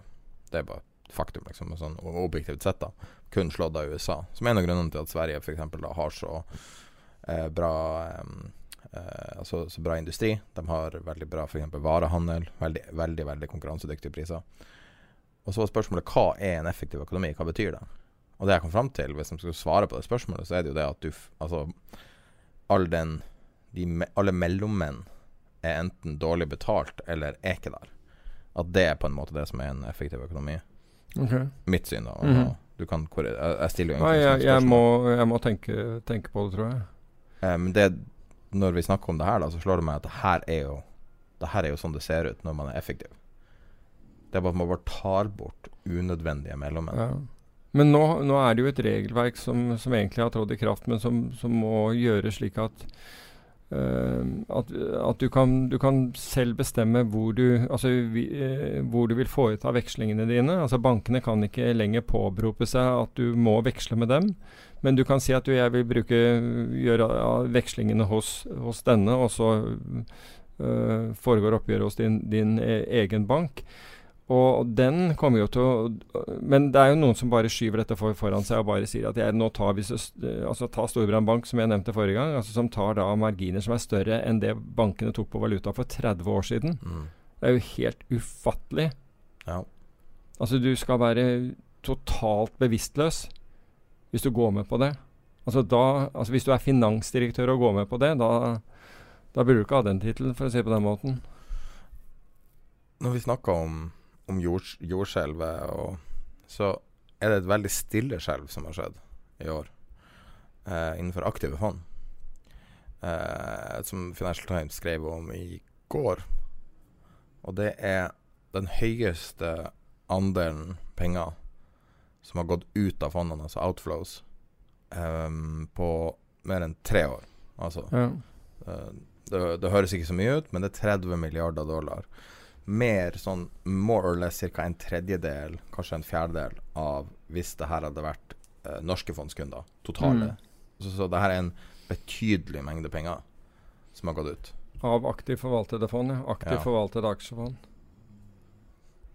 Det er bare faktum, liksom. Sånn objektivt sett, da. Kun slått av USA. Som er en av grunnene til at Sverige f.eks. da har så eh, bra eh, eh, altså, så bra industri. De har veldig bra for eksempel varehandel. Veldig, veldig, veldig konkurransedyktige priser. Og så var spørsmålet hva er en effektiv økonomi? Hva betyr det? Og det jeg kom fram til, hvis de skulle svare på det spørsmålet, så er det jo det at du Altså, all den de, Alle mellommenn er enten dårlig betalt eller er ikke der. At det er på en måte det som er en effektiv økonomi. Mitt syn, da. Mm -hmm. Du kan korrigere jeg, stiller jo Nei, egentlig jeg, jeg, må, jeg må tenke, tenke på det, tror jeg. Men det Når vi snakker om det her, da, så slår det meg at det her er jo Det her er jo sånn det ser ut når man er effektiv. Det er bare at man bare tar bort unødvendige mellommenn. Ja. Men nå, nå, er det jo et regelverk som, som, egentlig har trådt i kraft, men som, som må gjøres slik at at, at du, kan, du, kan, selv bestemme hvor du, altså, vi, uh, hvor du vil foreta vekslingene dine. Altså Bankene kan ikke lenger påberope seg at du må veksle med dem. Men du kan si at du, jeg vil bruke, gjøre vekslingene hos, hos, denne, og så foregår oppgjøret hos din, din e, egen bank. Og den kommer jo til å Men det er jo noen som bare skyver dette for, foran seg og bare sier at jeg nå tar vi altså ta Storebrand Bank, som jeg nevnte forrige gang, altså som tar da marginer som er større enn det bankene tok på valuta for 30 år siden. Mm. Det er jo helt ufattelig. Ja. Altså, du skal være totalt bevisstløs hvis du går med på det. Altså, da, altså Hvis du er finansdirektør og går med på det, da, da burde du ikke ha den tittelen, for å si det på den måten. Når vi snakker om om jord, jordskjelvet, så er det et veldig stille skjelv som har skjedd i år eh, innenfor aktive fond. Eh, som Financial Times skrev om i går. Og det er den høyeste andelen penger som har gått ut av fondene, altså outflows, eh, på mer enn tre år. Altså ja. Eh, det, det høres ikke så mye ut, men det er 30 milliarder dollar mer sånn more or less ca. en tredjedel, kanskje en fjerdedel, av hvis det her hadde vært eh, norske fondskunder totale. Mm. Så, så det her er en betydelig mengde penger som har gått ut. Av aktivt forvaltede fond, ja. Aktivt ja. forvaltede aksjefond.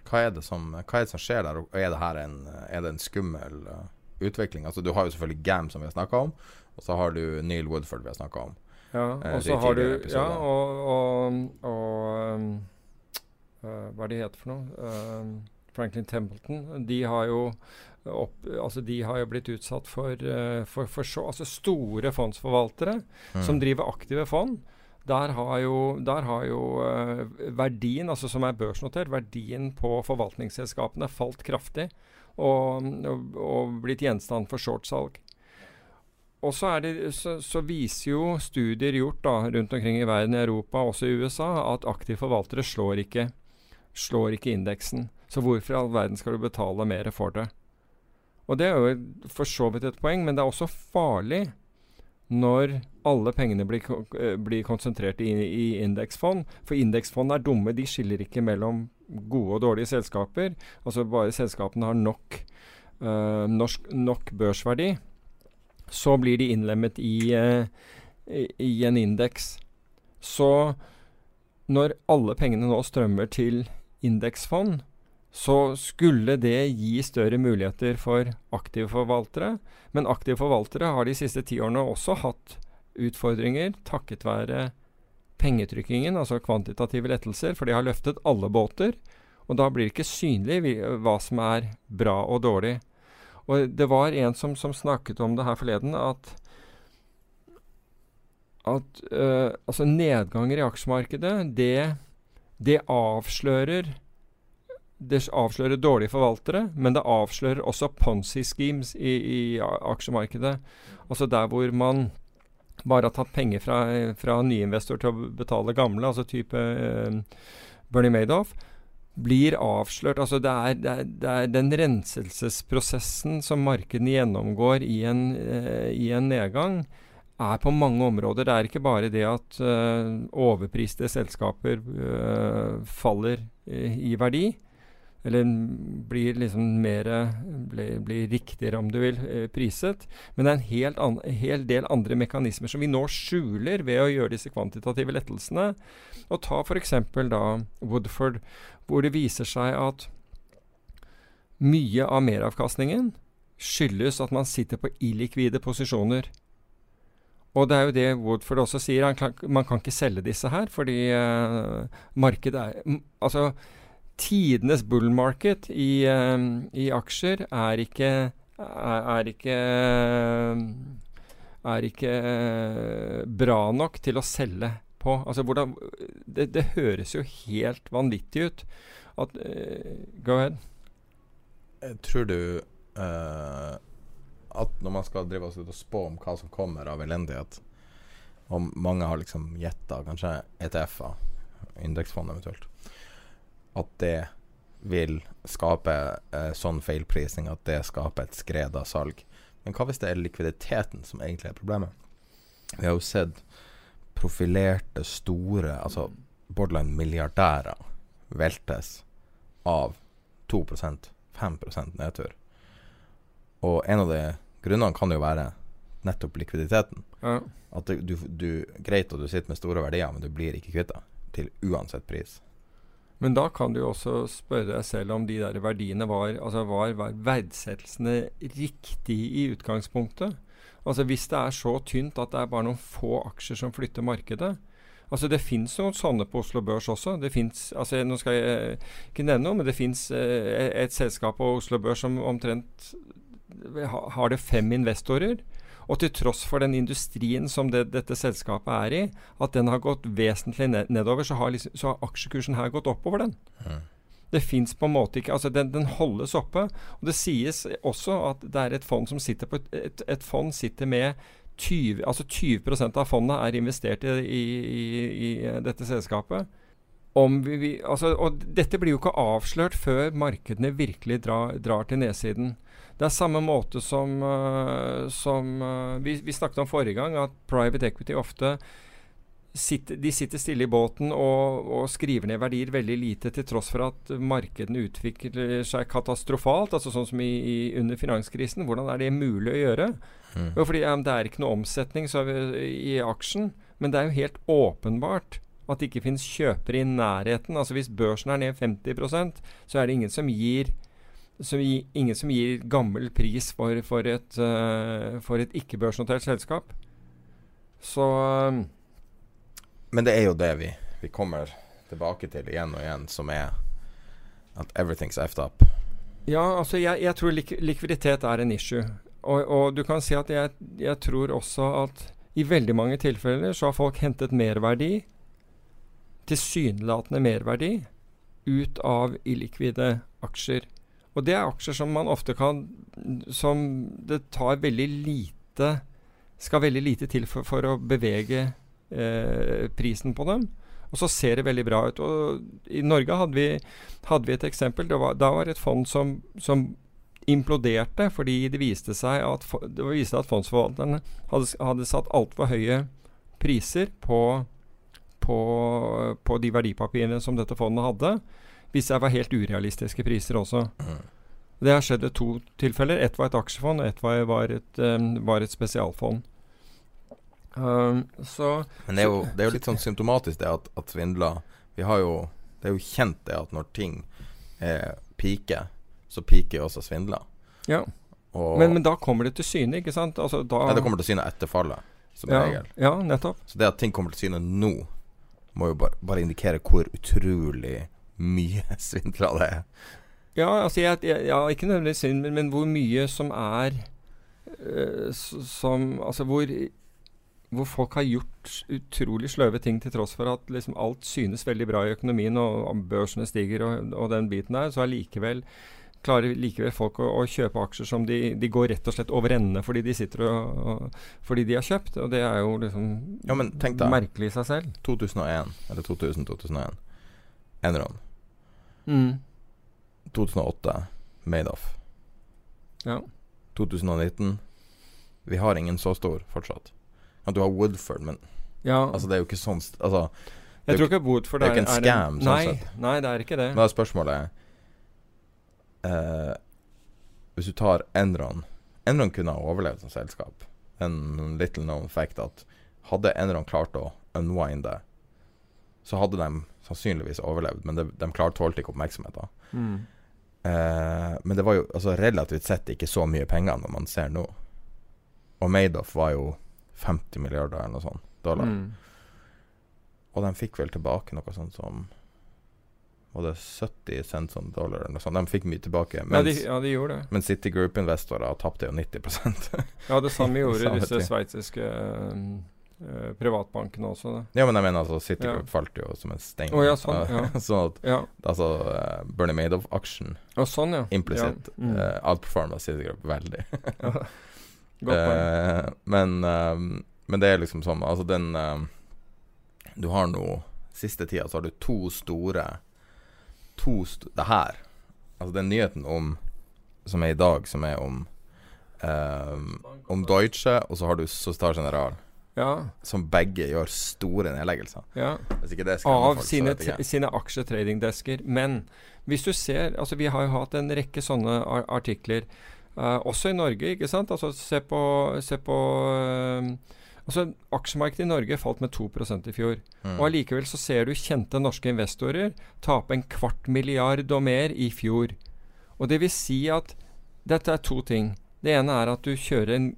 Hva er, som, hva er, det som, skjer der? Er det her en, det en skummel uh, utvikling? Altså Du har jo selvfølgelig GAM, som vi har snakka om, og så har du Neil Woodford, vi har snakka om. Ja, eh, og så har du Ja, og, og, og um Hva er det heter for noe? Uh, Franklin Templeton. De har jo opp, altså de har jo blitt utsatt for, uh, for, for så, altså store fondsforvaltere mm. som driver aktive fond. Der har jo, der har jo uh, verdien, altså som er børsnotert, verdien på forvaltningsselskapene falt kraftig og, og, og blitt gjenstand for shortsalg. Og så, det, så, så, viser jo studier gjort da, rundt omkring i verden, i Europa, også i USA, at aktive forvaltere slår ikke slår ikke indeksen. Så hvorfor i all verden skal du betale mer for det? Og det er jo for så vidt et poeng, men det er også farlig når alle pengene blir, eh, blir konsentrert i, i indeksfond. For indeksfond er dumme. De skiller ikke mellom gode og dårlige selskaper. Altså bare selskapene har nok, uh, norsk, nok børsverdi, så blir de innlemmet i, uh, i, i en indeks. Så når alle pengene nå strømmer til indeksfond, så skulle det gi større muligheter for aktive forvaltere. Men aktive forvaltere har de siste ti årene også hatt utfordringer takket være pengetrykkingen, altså kvantitative lettelser, for de har løftet alle båter. Og da blir det ikke synlig hva som er bra og dårlig. Og det var en som, som snakket om det her forleden, at, at uh, altså nedganger i aksjemarkedet, det det avslører det avslører dårlige forvaltere, men det avslører også Ponzi-schemes i, i, aksjemarkedet. Altså der hvor man bare har tatt penger fra, fra nyinvestor til å betale gamle, altså type eh, Bernie Madoff, blir avslørt. Altså det er, det, er, det er, den renselsesprosessen som markedene gjennomgår i en, eh, i en nedgang, er på mange områder. Det er ikke bare det at uh, overpriste selskaper uh, faller uh, i verdi, eller blir liksom mer blir, blir, riktigere, om du vil, priset. Men det er en helt an, hel del andre mekanismer som vi nå skjuler ved å gjøre disse kvantitative lettelsene. Og ta f.eks. da Woodford, hvor det viser seg at mye av meravkastningen skyldes at man sitter på illikvide posisjoner. Og det er jo det Woodford også sier. Kan, man kan ikke selge disse her, fordi uh, markedet er Altså, tidenes bull market i, uh, i aksjer er ikke er, er ikke er ikke uh, bra nok til å selge på. Altså hvordan Det, det høres jo helt vanvittig ut at Go ahead. Tror du at når man skal drive oss ut og spå om hva som kommer av elendighet, og mange har liksom gjetta kanskje ETF-er, indeksfond eventuelt, at det vil skape eh, sånn feilprising at det skaper et skred av salg. Men hva hvis det er likviditeten som egentlig er problemet? Vi har jo sett profilerte, store, altså borderline milliardærer veltes av 2% 5% nedtur. Og en av de grunnene kan jo være nettopp likviditeten. Ja. At du, du, Greit at du sitter med store verdier, men du blir ikke kvitt det. Til uansett pris. Men da kan du jo også spørre deg selv om de der verdiene var Altså var, var verdsettelsene riktig i utgangspunktet? Altså Hvis det er så tynt at det er bare noen få aksjer som flytter markedet Altså Det fins noen sånne på Oslo Børs også. Det finnes, altså Nå skal jeg ikke nevne noe, men det fins eh, et selskap på Oslo Børs som omtrent har det fem investorer. Og til tross for den industrien som det, dette selskapet er i, at den har gått vesentlig ned, nedover, så har, liksom, så har aksjekursen her gått oppover den. Det fins på en måte ikke Altså, den, den holdes oppe. Og det sies også at det er et fond som sitter på et, et, fond sitter med 20, altså 20% av fondet er investert i, i, i, dette selskapet. Om vi, vi, altså, og dette blir jo ikke avslørt før markedene virkelig drar, drar til nedsiden. Det er samme måte som, øh, som øh, vi, vi snakket om forrige gang, at private equity ofte sitter, de sitter stille i båten og, og skriver ned verdier veldig lite, til tross for at markedene utvikler seg katastrofalt. altså Sånn som i, i, under finanskrisen. Hvordan er det mulig å gjøre? Mm. Fordi um, Det er ikke noe omsetning så, i aksjen, men det er jo helt åpenbart at det ikke finnes kjøpere i nærheten. Altså Hvis børsen er ned 50% så er det ingen som gir som gi, ingen som gir gammel pris for, for et, uh, et ikke-børsnotert selskap. Så um, Men det er jo det vi, vi kommer tilbake til igjen og igjen, som er at everything's effed up. Ja, altså jeg, jeg tror lik likviditet er en issue. Og, og du kan si at jeg, jeg tror også at i veldig mange tilfeller så har folk hentet merverdi, tilsynelatende merverdi, ut av illikvide aksjer. Og det er aksjer som man ofte kan Som det tar veldig lite Skal veldig lite til for, for å bevege eh, prisen på dem. Og så ser det veldig bra ut. Og I Norge hadde vi, hadde vi et eksempel. Det var, da var et fond som, som imploderte fordi det viste seg at, det viste at fondsforvalterne hadde, hadde satt altfor høye priser på, på, på de verdipapirene som dette fondet hadde. Viste det var helt urealistiske priser også. Det har skjedd i to tilfeller. Ett var et aksjefond, og ett var, var, et, um, var et spesialfond. Um, så Men det er jo, det er jo litt sånn symptomatisk det at, at svindler Vi har jo Det er jo kjent det at når ting eh, piker, så piker jo også svindler. Ja. Og Men, men da kommer det til syne, ikke sant? Altså, da, Nei, det kommer til syne etter fallet, som ja, regel. ja, nettopp. Så det at ting kommer til syne nå, må jo bare, bare indikere hvor utrolig mye svindler det er. Ja, altså jeg, jeg, ja, ikke nødvendigvis synd, men, men hvor mye som er uh, Som Altså hvor hvor folk har gjort utrolig sløve ting til tross for at liksom alt synes veldig bra i økonomien, og, og børsene stiger og, og den biten der, så allikevel klarer likevel folk å, å kjøpe aksjer som de, de går rett og slett over ende fordi de sitter og, og Fordi de har kjøpt. Og det er jo liksom Ja, merkelig i seg selv. 2001, eller 2000-2001. Enron. Mm. 2008. Madoff. Ja. 2019. Vi har ingen så stor fortsatt. At du har Woodford, men ja. altså, det er jo ikke sånn Altså, jeg tror ikke Woodford det er jo ikke en scam, sånn nei, sett. nei, det er ikke det. da er spørsmålet eh, Hvis du tar Enron Enron kunne ha overlevd som selskap. En little known fact at hadde Enron klart å unwinde, så hadde de sannsynligvis overlevd, men det, de klarte tålte ikke oppmerksomheten. Mm. Eh, men det var jo altså, relativt sett ikke så mye penger når man ser nå. Og Madoff var jo 50 milliarder eller noe sånt dollar. Mm. Og de fikk vel tilbake noe sånt som Var det 70 cents on dollar eller noe sånt? De fikk mye tilbake. Ja, de, ja, de men Citigroup-investorer tapte jo 90% Ja, det samme gjorde disse sveitsiske eh, privatbankene også. Det. Ja, men jeg mener altså Citigroup Ja. falt jo som en stein. Oh, ja, sånn, ja. sånn at Ja, altså uh, Bernie Madoff-aksjen oh, sånn, ja. implisitt Ja. Mm. uh, outperforma Citigroup veldig. ja. Godt poeng. Eh, men, men det er liksom sånn Altså den Du har nå Siste tida så har du to store To st Det her Altså den nyheten om som er i dag, som er om eh, Om Deutsche, og så har du Sostar General. Ja. Som begge gjør store nedleggelser. Ja. Av folk, sine, sine aksjetradingdesker. Men hvis du ser altså Vi har jo hatt en rekke sånne artikler, uh, også i Norge. ikke sant? Altså Se på, se på uh, altså Aksjemarkedet i Norge falt med 2% i fjor. Mm. Og allikevel så ser du kjente norske investorer tape en kvart milliard og mer i fjor. Og det vil si at dette er to ting. Det ene er at du kjører en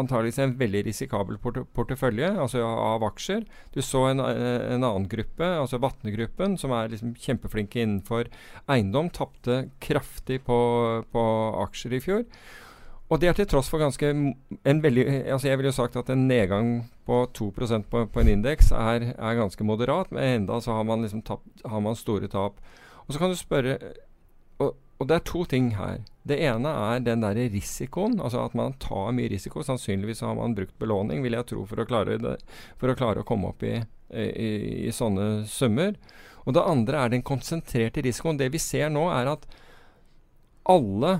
antageligvis en veldig risikabel porte portefølje altså av aksjer. Du så en, eh, en annen gruppe, altså Vatne-gruppen, som er liksom kjempeflinke innenfor eiendom, tapte kraftig på, på aksjer i fjor. Og det er til tross for ganske en veldig altså Jeg ville jo sagt at en nedgang på 2% på, på en indeks er, er ganske moderat, men enda så har man liksom tapt, har man store tap. Og så kan du spørre og, og det er to ting her. Det ene er den der risikoen, altså at man tar mye risiko. Sannsynligvis har man brukt belåning, vil jeg tro, for å klare, det, for å, klare å komme opp i, i, i sånne summer. Og det andre er den konsentrerte risikoen. Det vi ser nå, er at alle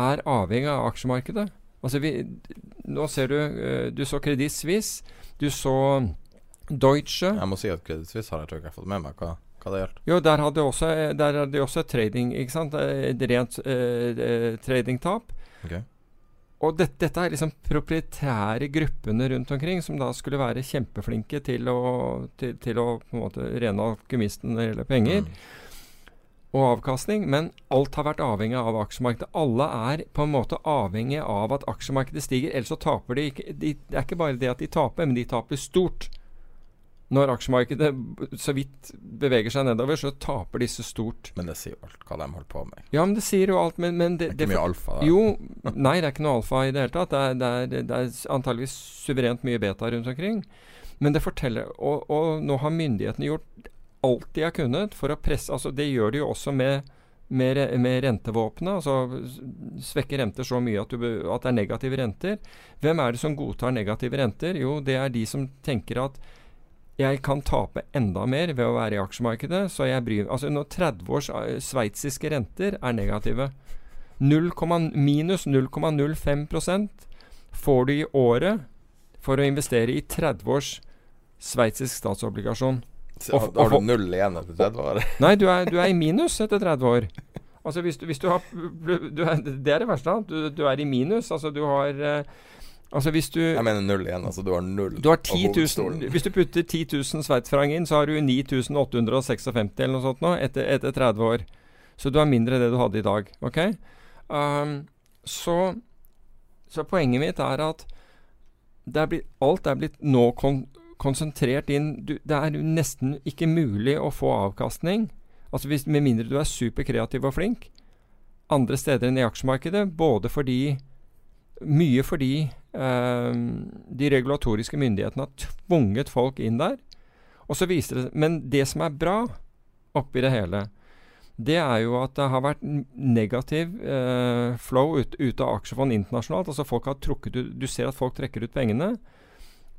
er avhengig av aksjemarkedet. Altså vi, nå ser du eh, Du så Credit Suisse. Du så Deutsche. Jeg må si at Credit Suisse har jeg tror jeg fått med meg hva, hva det gjaldt. Jo, der hadde også, der hadde de også trading, ikke sant? Et rent eh, eh, tradingtap. Okay. Og det, dette er liksom proprietære gruppene rundt omkring som da skulle være kjempeflinke til å, til, til å på en måte rene alkymisten når det gjelder penger Mm. og avkastning. Men alt har vært avhengig av aksjemarkedet. Alle er på en måte avhengig av at aksjemarkedet stiger, ellers så taper de ikke. De, det er ikke bare det at de taper, men de taper stort. Når aksjemarkedet så vidt beveger seg nedover, så taper disse stort. Men det sier jo alt hva de holder på med. Ja, men det sier jo alt, men, men det, Det er ikke mye alfa da. Jo, nei, det er ikke noe alfa i det hele tatt. Det er, det er, det er antageligvis suverent mye beta rundt omkring. Men det forteller Og, og nå har myndighetene gjort alt de har kunnet for å presse Altså, det gjør de jo også med med, med rentevåpenet, altså svekke renter så mye at, du, at det er negative renter. Hvem er det som godtar negative renter? Jo, det er de som tenker at jeg kan tape enda mer ved å være i aksjemarkedet, så jeg bryr Altså når 30 års eh, sveitsiske renter er negative 0, minus 0,05 får du i året for å investere i 30 års sveitsisk statsobligasjon. Og- har, har du null igjen etter 30 år? Nei, du er, du er i minus etter 30 år. Altså hvis du, hvis du har du er, Det er det verste. Du, du er i minus. Altså du har eh, Altså hvis du Jeg mener null igjen. Altså du har null du har 10 000, hvis du putter 10 000 sveitsfranc inn, så har du 9856 eller noe sånt nå etter, etter 30 år. Så du har mindre det du hadde i dag. Ok? Um, så, så poenget mitt er at er blitt, alt er blitt nå kon konsentrert inn du, Det er nesten ikke mulig å få avkastning, altså hvis, med mindre du er superkreativ og flink, andre steder enn i aksjemarkedet. Både fordi Mye fordi de regulatoriske myndighetene har tvunget folk inn der. Og så viser det Men det som er bra oppi det hele, det er jo at det har vært negativ eh, flow ut, ut av aksjefond internasjonalt. Altså folk har trukket ut Du ser at folk trekker ut pengene.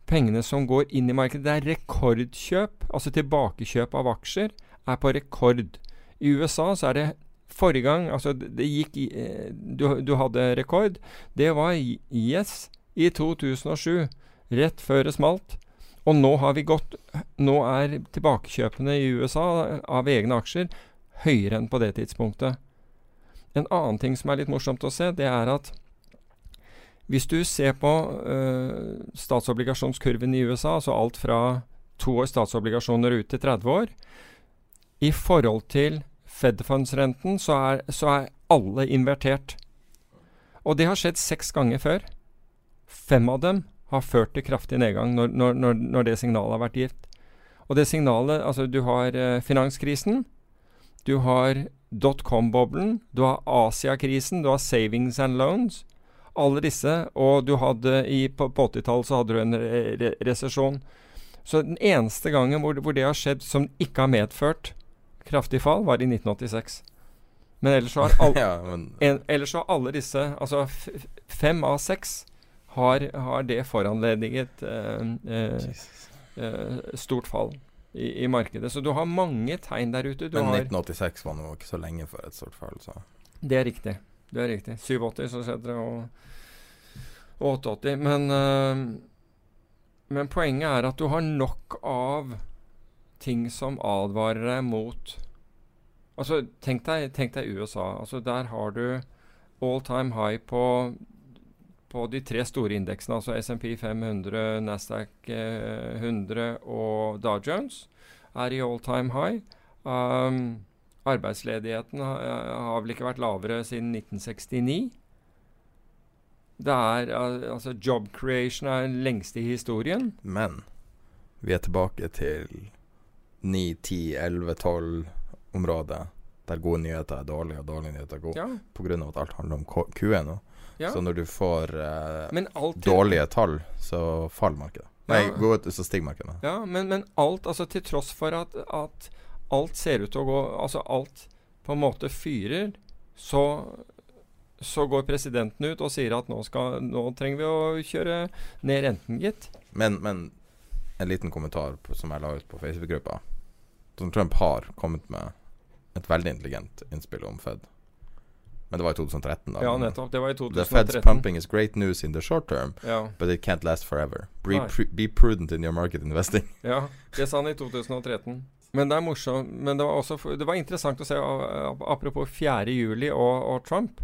Pengene som går inn i markedet. Det er rekordkjøp, altså tilbakekjøp av aksjer, er på rekord. I USA så er det Forrige gang altså det, gikk i, eh, du, du hadde rekord. Det var Yes i 2007, rett før det smalt. Og nå gått Nå er tilbakekjøpene i USA av egne aksjer høyere enn på det tidspunktet. En annen ting som er litt morsomt å se, det er at hvis du ser på øh, statsobligasjonskurven i USA, altså alt fra to år statsobligasjoner ut til 30 år, i forhold til Fed Funds-renten, så så er alle invertert. Og det har skjedd seks ganger før. Fem av dem har ført til kraftig nedgang når, når, når, når det signalet har vært gitt. Og det signalet Altså, du har eh, finanskrisen. Du har dotcom-boblen. Du har Asia-krisen. Du har savings and loans. Alle disse. Og du hadde i, på, på 80-tallet så hadde du en re re resesjon. Så den eneste gangen hvor, hvor det har skjedd som ikke har medført kraftig fall, var i 1986. Men ellers så har, all, ja, men en, ellers så har alle disse, altså fem av seks, har, har det foranlediget eh, eh, eh, stort fall i, i markedet. Så du har mange tegn der ute. Du Men har 1986 var nå ikke så lenge før et stort fall, så Det er riktig. Det er riktig. 87 så setter det, og, og 88. Men, eh, men poenget er at du har nok av ting som advarer deg mot Altså, tenk deg, tenk deg USA. Altså, der har du all time high på, på de tre store indeksene, altså SMP 500, Nasdaq eh, 100 og Dow Jones, er i all time high. Um, arbeidsledigheten har, har vel ikke vært lavere siden 1969. Det er altså Job creation er den lengste i historien. Men vi er tilbake til 9, 10, 11, 12 området der gode nyheter er dårlige, og dårlige nyheter er gode. Ja. Av at alt handler om Q1 nå. Ja. Så når du får uh, dårlige tall, så faller markedet. Nei, Ja. ut, så stiger markedet. Ja, men, men alt, altså til tross for at, at alt ser ut til å gå Altså alt på en måte fyrer, så så går presidenten ut og sier at nå, skal, nå trenger vi å kjøre ned renten, gitt. Men, men en liten kommentar på, som jeg la ut på Facebook-gruppa. Donald Trump har kommet med et veldig intelligent innspill om Fed. Men det var i 2013. da Ja, nettopp. Det var i 2013. The Fed's pumping is great news in the short term, Ja, but it can't last forever. Be, pr be prudent in your market investing. ja, det sa han i 2013. Men det er morsomt Men det var også Det var interessant å se, apropos 4. juli og, og Trump.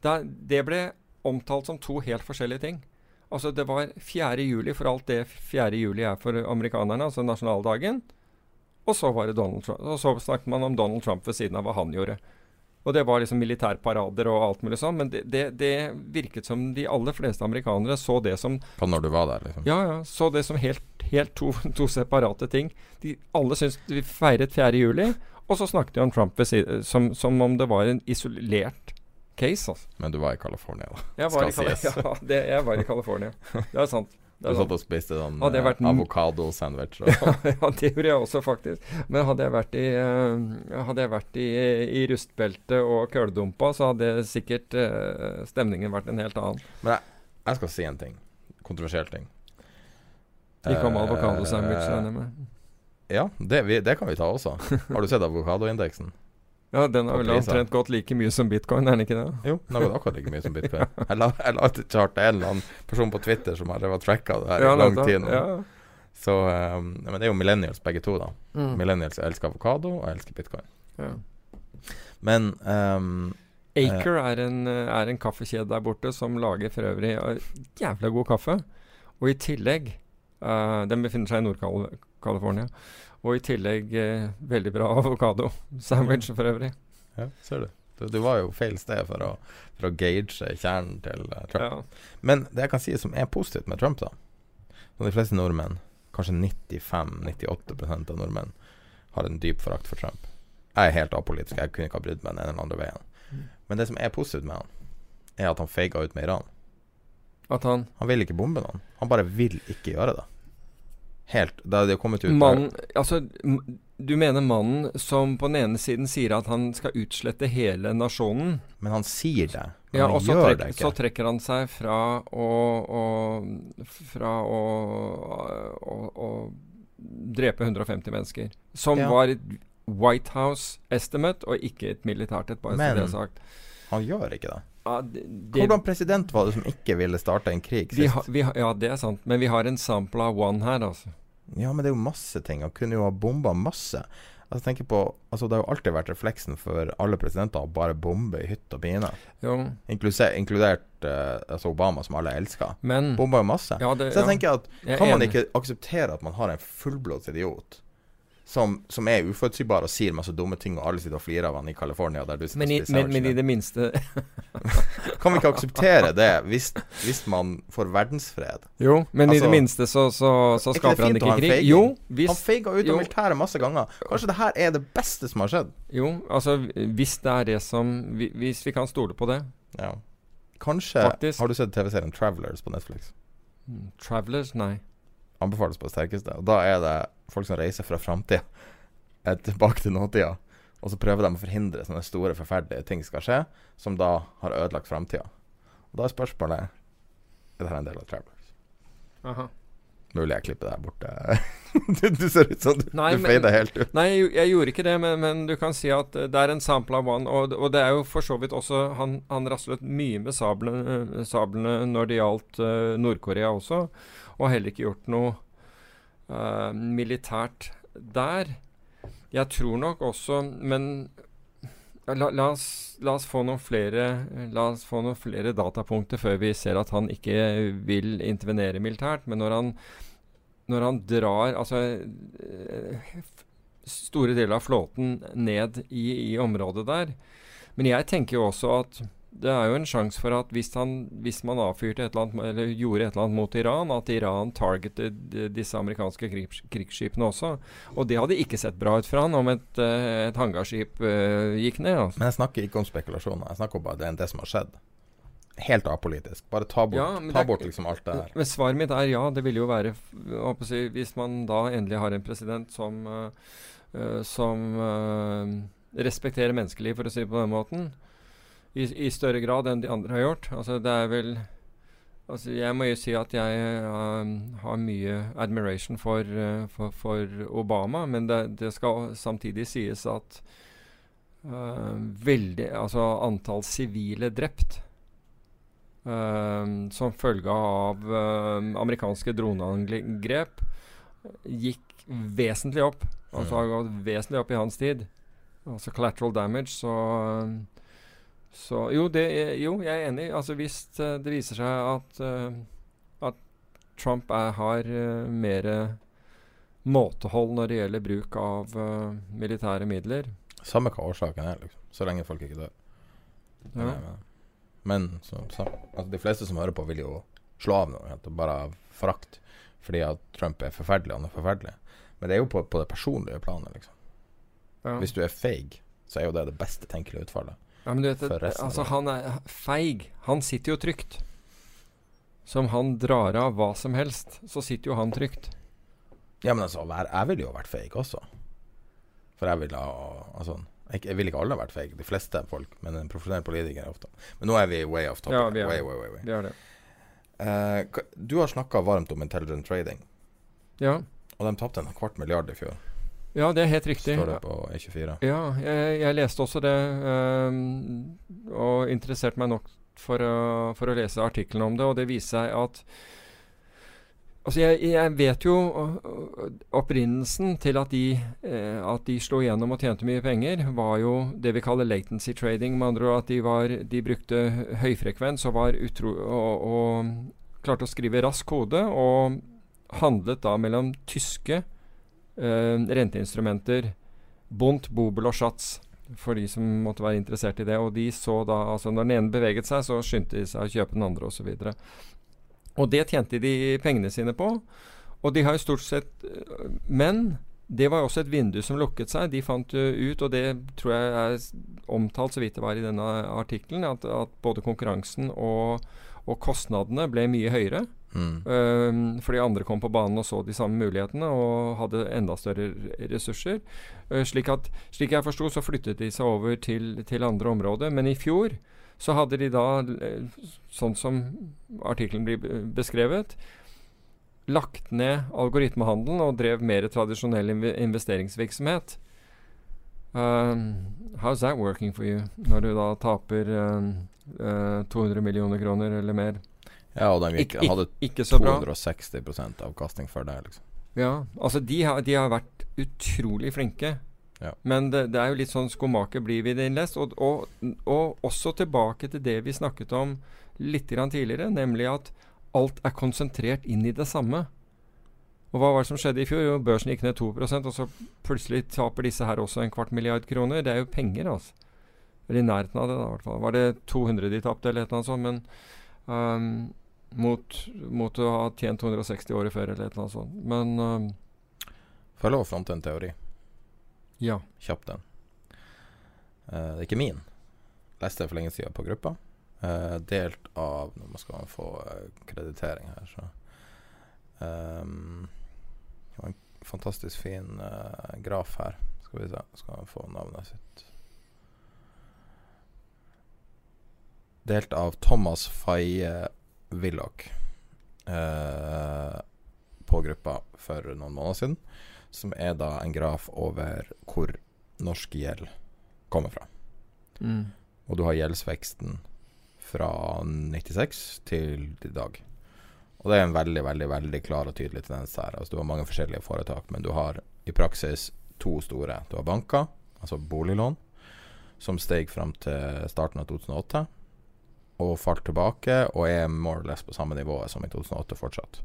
Det, det ble omtalt som to helt forskjellige ting. Altså Det var 4. juli for alt det 4. juli er for amerikanerne, altså nasjonaldagen. Og så var det Donald Trump. Og så snakket man om Donald Trump ved siden av hva han gjorde. Og det var liksom militærparader og alt mulig sånn. Men det, det, det virket som de aller fleste amerikanere så det som På når du var der, liksom. ja, ja. Så det som helt, helt to, to separate ting. De, alle syntes vi feiret 4. juli, og så snakket de om Trump som, som om det var en isolert case. Altså. Men du var i California, da. Jeg, var Skal i, sies. ja, det, jeg var i California. Det er sant. Du satt og spiste sånn Hadde vært eh, avokado-sandwich. og- ja, det gjorde jeg også, faktisk. Men hadde jeg vært i, uh, hadde jeg vært i, i rustbeltet og køledumpa, så hadde sikkert uh, stemningen vært en helt annen. Men jeg, jeg skal si en ting. Kontroversiell ting. Ikke om Eh, avokadosandwich, regner jeg med. Ja, det, vi, det kan vi ta også. Har du sett avokadoindeksen? Ja, den har vel omtrent gått like mye som bitcoin, er den ikke det? Jo, den har gått akkurat like mye som bitcoin. Jeg la, jeg la ut et chart til en eller annen person på Twitter som har tracka det her i lang tid nå. Ja. Så um, Men det er jo millennials begge to, da. Mm. Millennials elsker avokado, og elsker bitcoin. Ja. Men um, Acre er en, er en kaffekjede der borte som lager for øvrig jævla god kaffe. Og i tillegg uh, Den befinner seg i Nord-California. Og i tillegg eh, veldig bra avokado. Sandwich for øvrig. ja, ser du. Du, du var jo feil sted for å, for å gauge kjernen til uh, Trump. Ja. Men det jeg kan si som er positivt med Trump, da Som de fleste nordmenn, kanskje 95-98% av nordmenn, har en dyp forakt for Trump. Jeg er helt apolitisk, jeg kunne ikke ha brydd meg den ene eller andre veien. Mm. Men det som er positivt med han, er at han feiga ut med Iran. At han Han vil ikke bombe noen. Han bare vil ikke gjøre det. Helt. Da det har kommet ut Mannen Altså, du mener mannen som på den ene siden sier at han skal utslette hele nasjonen. Men han sier det. Men Ja, han og så, gjør trekk, det så trekker han seg fra å, å Fra å, å, å drepe 150 mennesker. Som Ja. var et White House estimate, og ikke et militært et, bare så det er sagt. Han gjør ikke det. Ja, det, Hvordan president var det som ikke ville starte en krig vi ha, vi ha, ja, det er sant. Men vi har en sample av one her, altså. Ja, men det er jo masse ting. Han kunne jo ha bomba masse. Altså, tenker på, altså, det har jo alltid vært refleksen for alle presidenter å bare bombe i hytt og pine. Jo, inkludert uh, altså Obama, som alle elsker. men Bomba jo masse. ja, det, Så jeg ja, tenker at jeg kan man ikke akseptere at man har en fullblods idiot som, som er uforutsigbar og sier masse dumme ting, og alle sitter og flirer av han i California, der du sitter men, i, og men, men i det minste Kan vi ikke akseptere det hvis, hvis man får verdensfred? Jo, men i Altså, det minste så, så, så er skaper han ikke krig. Jo, hvis Han feiga ut av militæret masse ganger. Kanskje det her er det beste som har skjedd? Jo, altså hvis det er det som Hvis vi kan stole på det. Ja. Kanskje Faktisk. Har du sett TV-serien Travelers på Netflix? Travelers? Nei. Anbefales på det sterkeste. Og da er det folk som reiser fra framtida tilbake til nåtida. Og så prøver de å forhindre sånne store, forferdelige ting skal skje, som da har ødelagt framtida. Og da er spørsmålet Er dette en del av Travelers? Aha. Mulig jeg klipper deg bort. du, du ser ut som du, Nei, du fader helt ut. Nei, jeg, jeg gjorde ikke det, men, men du kan si at eh, det er en sample av one. Og, og det er jo for så vidt også Han, han raslet mye med sablene, eh, sablene når det gjaldt uh, Nord-Korea også, og heller ikke gjort noe uh, militært der. Jeg tror nok også Men la, la, oss, la oss få noen flere La oss få noen flere datapunkter før vi ser at han ikke vil intervenere militært. Men når han, når han drar Altså eh, store deler av flåten ned i, i området der. Men jeg tenker jo også at det er jo en sjanse for at hvis, han, hvis man avfyrte et eller annet, eller gjorde et eller annet mot Iran, at Iran targeted eh, disse amerikanske krigs, krigsskipene også. Og det hadde ikke sett bra ut for han om et, eh, et hangarskip uh, gikk ned. Altså. Men jeg snakker ikke om spekulasjoner. Jeg snakker om bare det, det som har skjedd. Helt apolitisk. Bare ta bort, Ja, ta er- bort liksom alt det her. Men svaret mitt er ja. Det ville jo være jeg Hvis man da endelig har en president som, uh, som uh, respekterer menneskeliv, for å si det på den måten, i, i større grad enn de andre har gjort. Altså det er vel Altså Jeg må jo si at jeg uh, har mye admiration for, uh, for, for Obama, men det, det skal samtidig sies at uh, veldig Altså antall sivile drept Ehm, som følge av ehm, amerikanske droneangrep gikk vesentlig opp. Altså har gått vesentlig opp i hans tid. Altså collateral damage, så Så jo, det er, jo jeg er enig. Altså hvis eh, det viser seg at uh, at Trump er, har uh, mer måtehold når det gjelder bruk av uh, militære midler Samme hva årsaken er, liksom. Så lenge folk ikke dør. Ja. Men, men så, så, altså, de fleste som hører på, vil jo slå av noe, bare av forakt. Fordi at Trump er forferdelig, han er forferdelig. Men det er jo på, på det personlige planet, liksom. Ja. Hvis du er feig, så er jo det det beste tenkelige utfallet. Ja, men du vet, altså han er feig. Han sitter jo trygt. Som han drar av hva som helst, så sitter jo han trygt. Ja, men altså, jeg ville jo vært feig også. For jeg ville ha Altså, jeg, jeg vil ikke alle ha vært feige, de fleste folk, men en profesjonell politiker er ofte. Men nå er vi way off topic. Ja, vi er way, way, way. Det er det. Uh, du har snakka varmt om intelligent trading, Ja. og de tapte en kvart milliard i fjor. Ja, det er helt riktig. Står det på E24. Ja, jeg, jeg leste også det, ehm, og interesserte meg nok for å, for å lese artiklene om det, og det viser seg at Altså, jeg, jeg vet jo øh, opprinnelsen til at de, eh, at de slo gjennom og tjente mye penger, var jo det vi kaller latency trading. Med andre ord at de, var, de brukte høyfrekvens og, var utro, og, og klarte å skrive rask kode, og handlet da mellom tyske eh, renteinstrumenter, Bont, Bobel og Schatz, for de som måtte være interessert i det. Og de så da, altså når den ene beveget seg, så skyndte de seg å kjøpe den andre osv. Og det tjente de pengene sine på. Og de har jo stort sett øh, Men det var jo også et vindu som lukket seg. De fant jo ut, og det tror jeg er omtalt så vidt det var i denne artikkelen, at, at både konkurransen og, og kostnadene ble mye høyere. Mm. Øhm, fordi andre kom på banen og så de samme mulighetene og hadde enda større ressurser. Uh, slik, at, slik jeg forsto, så flyttet de seg over til, til andre områder. Men i fjor så hadde de da, eh, sånn som artikkelen blir beskrevet, lagt ned algoritmehandelen og drev mer tradisjonell inve investeringsvirksomhet. Um, how's that working for you, når du da taper um, 200 millioner kroner eller mer? Ja, og de gikk, Ik- hadde ikke så bra. 260 avkasting for det, liksom. Ja, altså de har, de har vært utrolig flinke. Ja. Men det, det er jo litt sånn skomaker blir vi det innlest. Og, og, og også tilbake til det vi snakket om litt grann tidligere, nemlig at alt er konsentrert inn i det samme. Og hva var det som skjedde i fjor? Jo, børsen gikk ned 2% og så plutselig taper disse her også en kvart milliard kroner. Det er jo penger, altså. Eller i nærheten av det, da, i hvert fall. Var det 200 de tapte, eller et eller annet sånt? Men um, mot, mot å ha tjent 260 året før, eller et eller annet sånt. Men um, Får jeg lov å fronte en teori? ja. Kjapt den. Uh, det er ikke min. Leste jeg for lenge siden på gruppa. Uh, delt av Nå skal man få uh, kreditering her, så um, Det var en fantastisk fin eh, graf her. Skal vi se, skal man få navnet sitt. Delt av Thomas Faye Willoch eh, på gruppa for noen måneder siden, som er da en graf over hvor norsk gjeld kommer fra. Mm. Og du har gjeldsveksten fra 96 til i dag. Og det er en veldig, veldig veldig klar og tydelig tendens her. Altså, du har mange forskjellige foretak, men du har i praksis to store. Du har banker, altså boliglån, som steg fram til starten av 2008, og falt tilbake og er more or less på samme nivå som i 2008 fortsatt.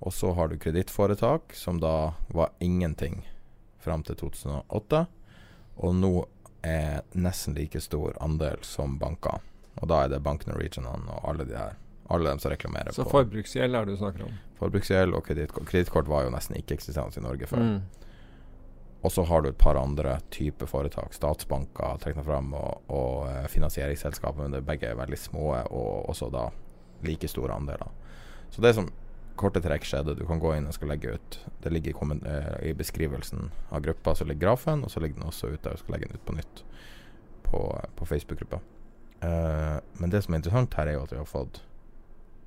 Og så har du kredittforetak, som da var ingenting fram til 2008, og nå er nesten like stor andel som banker. Og da er det Bank Norwegian og alle de her. Alle dem som reklamerer Så på forbruksgjeld er det du snakker om? forbruksgjeld og kredittkort. Kredittkort var jo nesten ikke-eksisterende i Norge før. Mm. Og så har du et par andre typer foretak. Statsbanker trekker fram, og, og eh, finansieringsselskaper. Men det begge er veldig små, og også da like store andeler. Så det som korte trekk skjedde, du kan gå inn og skal legge ut Det ligger i, eh, beskrivelsen av gruppa, så ligger grafen, og så ligger den også ute. Og skal legge den ut på nytt på, på Facebook-gruppa. Uh, men det som er interessant her, er jo at vi har fått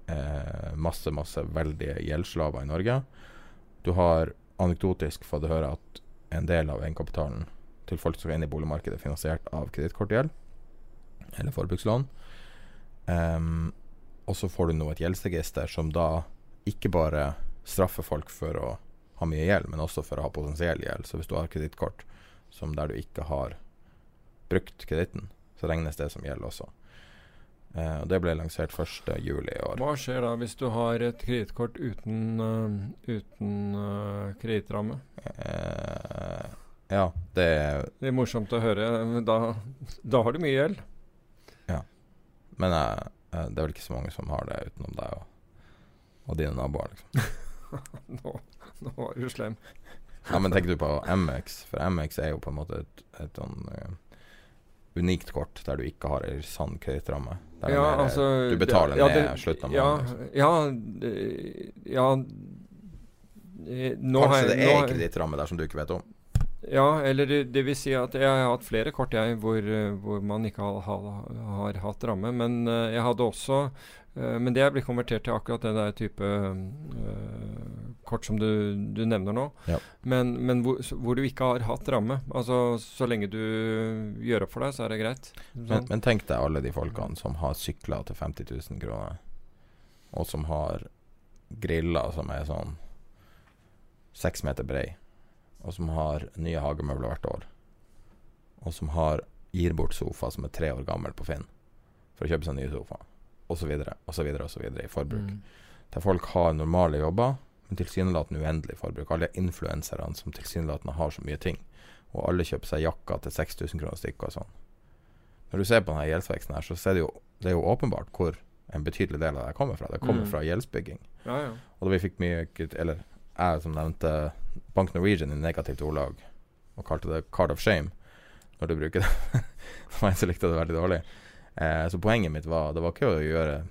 uh, masse, masse veldig gjeldsslaver i Norge. Du har anekdotisk fått høre at en del av egenkapitalen til folk som er inne i boligmarkedet, er finansiert av kredittkortgjeld eller forbrukslån. Um, og så får du nå et gjeldsregister som da ikke bare straffer folk for å ha mye gjeld, men også for å ha potensiell gjeld. Så hvis du har kredittkort der du ikke har brukt kreditten, så regnes det som gjeld også. Eh, og det ble lansert 1. juli i år. Hva skjer da hvis du har et kredittkort uten, uh, uten uh, kredittramme? Uh, ja, det Det er morsomt å høre. Da, da har du mye gjeld. Ja. Men eh, eh, det er vel ikke så mange som har det utenom deg og, og dine naboer, liksom. Nå, nå var du slem. Ja, men tenker du på MX? For MX er jo på en måte et, et sånn eh, unikt kort der du ikke har ei sann kredittramme. Ja, er altså, du betaler ja, ned slutten av ja, måneden. Liksom. Ja, ja eh, nå Kanskje jeg- det er ei kredittramme der som du ikke vet om. Ja, eller det, det vil si at jeg har hatt flere kort jeg hvor, eh, hvor man ikke har, har, har hatt ramme. Men eh, jeg hadde også eh, Men det er blitt konvertert til akkurat den der type eh, kort som du, du nevner nå. Ja. Men, men hvor, hvor du ikke har hatt ramme. Altså så lenge du gjør opp for deg, så er det greit. Men, Sånn. men tenk deg alle de folkene som har sykler til 50 000 kroner, og som har griller som er sånn seks meter brei, og som har nye hagemøbler hvert år, og som har gir bort sofa som er tre år gammel på Finn, for å kjøpe seg nye sofa, osv., osv., osv. i forbruk. Mm. Der folk har normale jobber, men tilsynelatende uendelig forbruk. Alle influenserne som tilsynelatende har så mye ting. Og alle kjøper seg jakker til 6000 kroner stykket og sånn. Når du ser på denne gjeldsveksten her, så er det jo, det er jo åpenbart hvor en betydelig del av det kommer fra. Det kommer Mm. fra gjeldsbygging. Ja, ja. Og da vi fikk mye Eller jeg som nevnte Bank Norwegian i negativt ordlag, og kalte det 'card of shame', når du bruker det. det var en som likte det veldig dårlig. Eh, så poenget mitt var Det var ikke å gjøre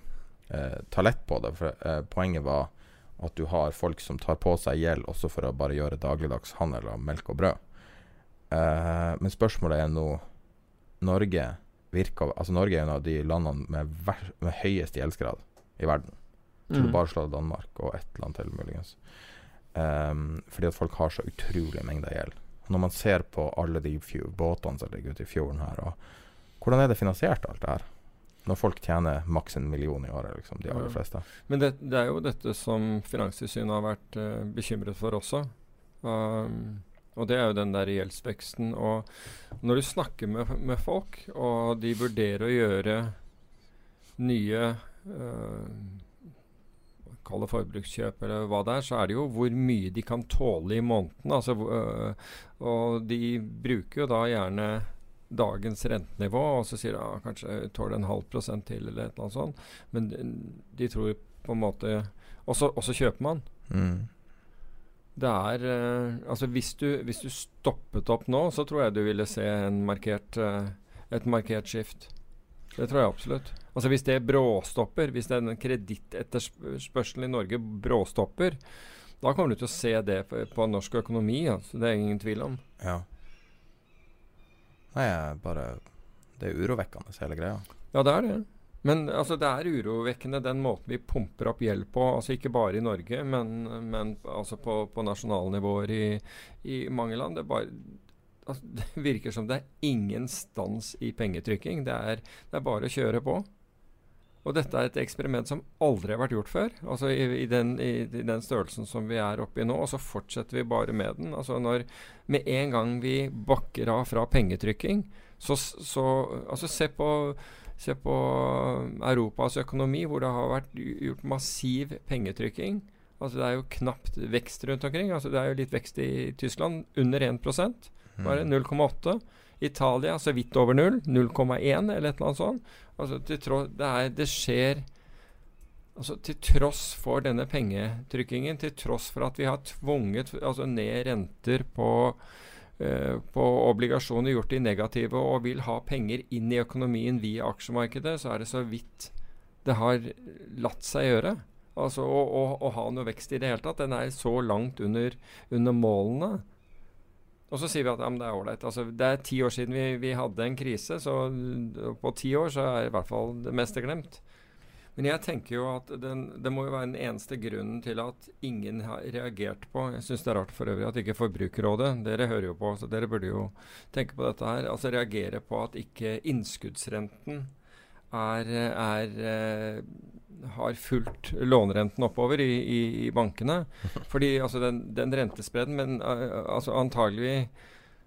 eh, ta lett på det, for eh, poenget var at du har folk som tar på seg gjeld også for å bare gjøre dagligdags handel av melk og brød. Uh, men spørsmålet er nå Norge virker Altså Norge er en av de landene med, ver med høyest gjeldsgrad i verden. Jeg tror Mm. bare slår Danmark og ett land til, muligens. Um, fordi at folk har så utrolig mengder gjeld. Når man ser på alle de båtene som ligger ute i fjorden her, og hvordan er det finansiert, alt det her? Når folk tjener maks en million i året, liksom, de aller fleste. Men det, det er jo dette som Finanstilsynet har vært uh, bekymret for også. Um, og det er jo den der gjeldsveksten. Og når du snakker med, med folk, og de vurderer å gjøre nye uh, Kall det forbrukskjøp eller hva det er, så er det jo hvor mye de kan tåle i måneden. Altså, øh, og de bruker jo da gjerne dagens rentenivå, og så sier de ja, kanskje tåler en halv prosent til, eller et eller annet sånt. Men de, de tror på en måte Og så kjøper man. Mm. Det er eh, Altså hvis du, hvis du stoppet opp nå, så tror jeg du ville se en markert, eh, et markert skift. Det tror jeg absolutt. Altså Hvis det bråstopper, hvis den kredittetterspørselen i Norge bråstopper, da kommer du til å se det på, på norsk økonomi. Altså. Det er ingen tvil om. Ja. Nei, bare Det er urovekkende, hele greia. Ja, det er det. Men altså, det er urovekkende den måten vi pumper opp gjeld på. altså Ikke bare i Norge, men, men altså på, på nasjonalnivåer i, i, mange land. Det, bare, altså, det, virker som det er ingen stans i pengetrykking. Det er, det er, bare å kjøre på. Og dette er et eksperiment som aldri har vært gjort før. altså i, i, den, i, i den, størrelsen som vi er oppe i nå. Og så fortsetter vi bare med den. altså når Med en gang vi bakker av fra pengetrykking, så, så altså Se på Se på Europas økonomi, hvor det har vært gjort massiv pengetrykking. Altså Det er jo knapt vekst rundt omkring. Altså Det er jo litt vekst i Tyskland. Under 1% bare 0,8. Italia så vidt over 0. 0,1 eller et eller annet sånt. Altså det, er, det skjer altså Til tross for denne pengetrykkingen, til tross for at vi har tvunget altså ned renter på Eh, på obligasjoner gjort de negative og vil ha penger inn i økonomien via aksjemarkedet, så er det så vidt det har latt seg gjøre. Altså å, å, å ha noe vekst i det hele tatt. Den er så langt under, under målene. Og så sier vi at ja, det er ålreit. Altså, det er ti år siden vi, vi, hadde en krise, så på ti år så er i hvert fall det meste glemt. Men jeg tenker jo at den, det må jo være den eneste grunnen til at ingen har reagert på Jeg syns det er rart for øvrig at ikke Forbrukerrådet Dere hører jo på, så dere burde jo tenke på dette her. Altså reagere på at ikke innskuddsrenten er, er, eh, har fulgt lånerenten oppover i, i, i bankene. Fordi altså den, den rentespredden Men uh, altså antagelig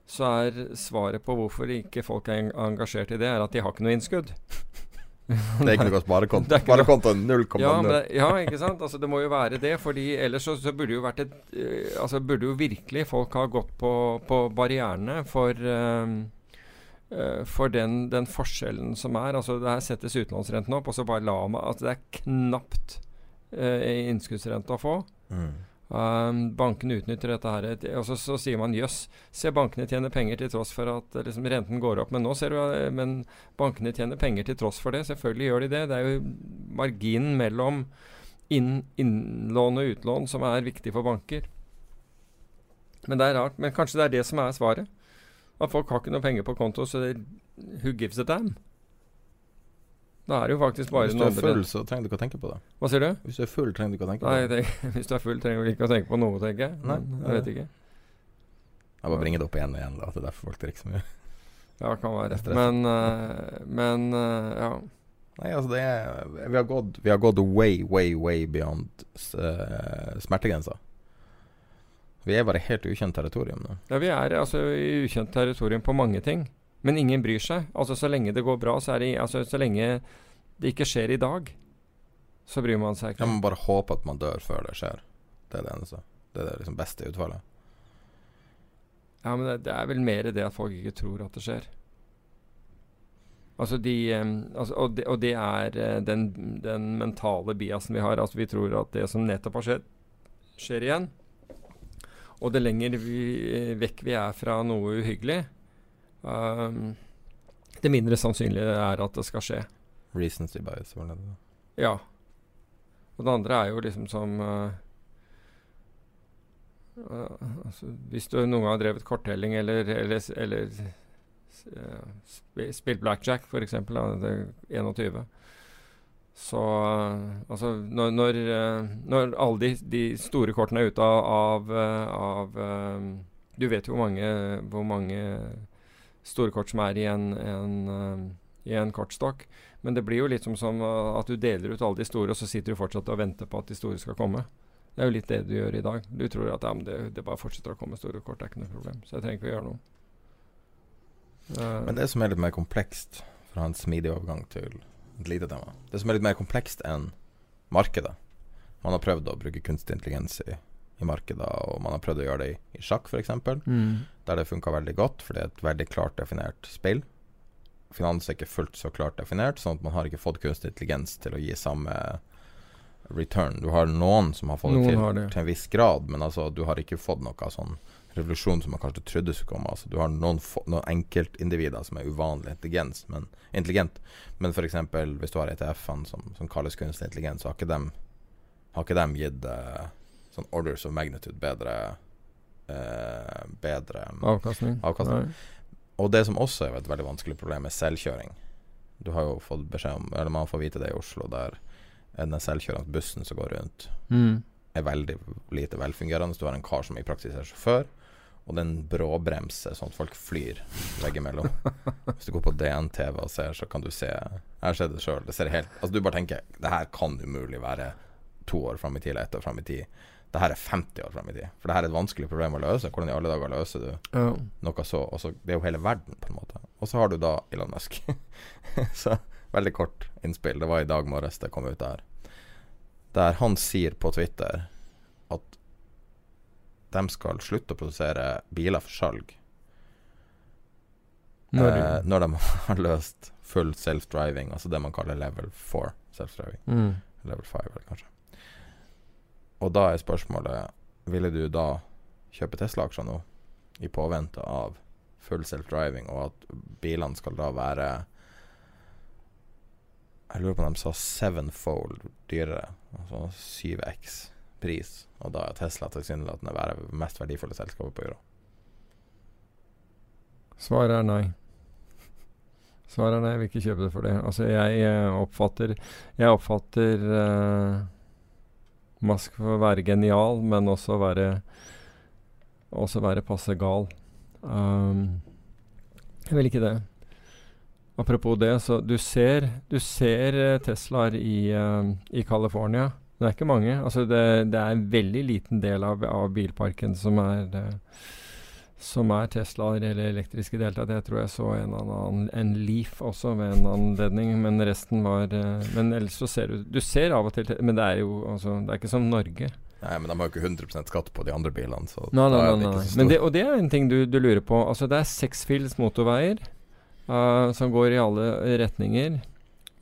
så er svaret på hvorfor ikke folk er engasjert i det, er at de har ikke noe innskudd. Det er ikke noe sparekonto. Sparekonto 0,0. Ja, ja, ikke sant. Altså, det må jo være det. fordi ellers så, så burde jo vært et uh, Altså burde jo virkelig folk ha gått på, på barrierene for uh, for den, den, forskjellen som er. Altså det Her settes utenlandsrenten opp, og så bare la meg Altså det er knapt innskuddsrente å få. Mm. Um, bankene utnytter dette her. Og så, så sier man jøss, se bankene tjener penger til tross for at liksom, renten går opp. Men nå ser du uh, men bankene tjener penger til tross for det. Selvfølgelig gjør de det. Det er jo marginen mellom inn, innlån og utlån som er viktig for banker. Men det er rart. Men kanskje det er det som er svaret. At folk har ikke noe penger på konto, så det, who gives a damn? Da er det jo faktisk bare Hvis du er full, så trenger du ikke å tenke på det. Hva sier du? Hvis du er full, trenger du ikke å tenke på det. Nei, hvis du er full, trenger du ikke å tenke på noe, tenker jeg. Nei, jeg vet ikke. Jeg bare bringer det opp igjen og igjen, da, at det er derfor folk drikker så mye. Ja, kan være. Men, uh, men uh, ja. Nei, altså det er Vi har gått, vi har gått way, way, way beyond uh, smertegrensa. Vi er bare helt ukjent territorium nå. Ja, vi er altså i ukjent territorium på mange ting. Men ingen bryr seg. Altså Så lenge det går bra, så det altså, Så lenge det ikke skjer i dag, så bryr man seg ikke. Ja, Man bare håper at man dør før det skjer. Det er det eneste. Det er det liksom beste utfallet. Ja, men det, det, er vel mer det at folk ikke tror at det skjer. Altså de, altså, og, det, og, det, er uh, den, den, mentale biasen vi har. Altså Vi tror at det som nettopp har skjedd, skjer igjen. Og det lenger vi, eh, vekk vi er fra noe uhyggelig, Um, det mindre sannsynlige er at det skal skje. Recency bias, var det det? Ja. Og det andre er jo liksom som uh, uh, altså, Hvis du noen gang har drevet korttelling eller, eller, eller uh, spilt blackjack, f.eks., det er 21 så altså når, når, når alle de, de, store kortene er ute av, av, av Du vet jo hvor mange, hvor mange store kort som er i en, en, i en kortstokk. Men det blir jo litt som, som at du deler ut alle de store, og så sitter du fortsatt og venter på at de store skal komme. Det er jo litt det du gjør i dag. Du tror at ja, det, det, bare fortsetter å komme store kort, det er ikke noe problem. Så jeg trenger ikke å gjøre noe. Uh, Men det som er litt mer komplekst, for å ha en smidig overgang til et lite tema Det som er litt mer komplekst enn markedet Man har prøvd å bruke kunstig intelligens i i markedet, og man har prøvd å gjøre det i, i sjakk f.eks., mm. der det funka veldig godt, for det er et veldig klart definert spill. Finans er ikke fullt så klart definert, sånn at man har ikke fått kunstig intelligens til å gi samme return. Du har noen som har fått det til, det. til en viss grad, men altså, du har ikke fått noe sånn revolusjon som man kanskje trodde skulle komme. Altså, du har noen, noen enkeltindivider som er uvanlig intelligent, men, intelligent. men f.eks. hvis du har ETF-ene som, som, kalles kunstig intelligens, så har ikke dem, har ikke dem gitt uh, sånn orders of magnitude bedre uh, Bedre avkastning. avkastning. Og det som også er et veldig vanskelig problem, er selvkjøring. Du har jo fått beskjed om Eller man får vite det i Oslo, der den selvkjørende bussen som går rundt, Mm. er veldig lite velfungerende. Du har en kar som i praksis er sjåfør, og den bråbremser sånn at folk flyr veggimellom. Hvis du går på DN-TV og ser, så kan du se Jeg har sett det sjøl. Det Altså, du bare tenker Det her kan umulig være to år fram i tid eller ett år fram i tid. Det her er 50 år fram i tid. For det her er et vanskelig problem å løse. Hvordan i alle dager løser du Ja. noe så også, Det er jo hele verden, på en måte. Og så har du da Elon Musk. så veldig kort innspill. Det var i dag morges det kom ut der. Der han sier på Twitter de skal slutte å produsere biler for salg Når, eh, når de har løst full self-driving, altså det man kaller level 4 self-driving. mm. Level 5, eller kanskje. Og da er spørsmålet Ville du da kjøpe Tesla-aksjer nå, i påvente av full self-driving, og at bilene skal da være Jeg lurer på om de sa sevenfold dyrere, altså 7x pris, og da er Tesla tilsynelatende det mest verdifulle selskapet på jorda. Svaret er nei. Svaret er nei, jeg vil ikke kjøpe det for det. Altså, jeg oppfatter Jeg oppfatter uh, Musk for å være genial, men også være Også være passe gal. Um, jeg vil ikke det. Apropos det, så du ser Du ser eh, Teslaer i, uh, i California. Det er ikke mange. Altså det, det er en veldig liten del av, av bilparken som er eh, som er Teslaer eller elektriske deltatt. Jeg tror jeg så en annen en Leaf også ved en anledning, men resten var eh, Men ellers så ser du Du ser av og til Men det er jo altså Det er ikke som Norge. Nei, men de har jo ikke 100% skatt på de andre bilene, så Nei, nei, nei, nei. det, og det er en ting du, du lurer på. Altså Det er seksfils motorveier uh, som går i alle retninger.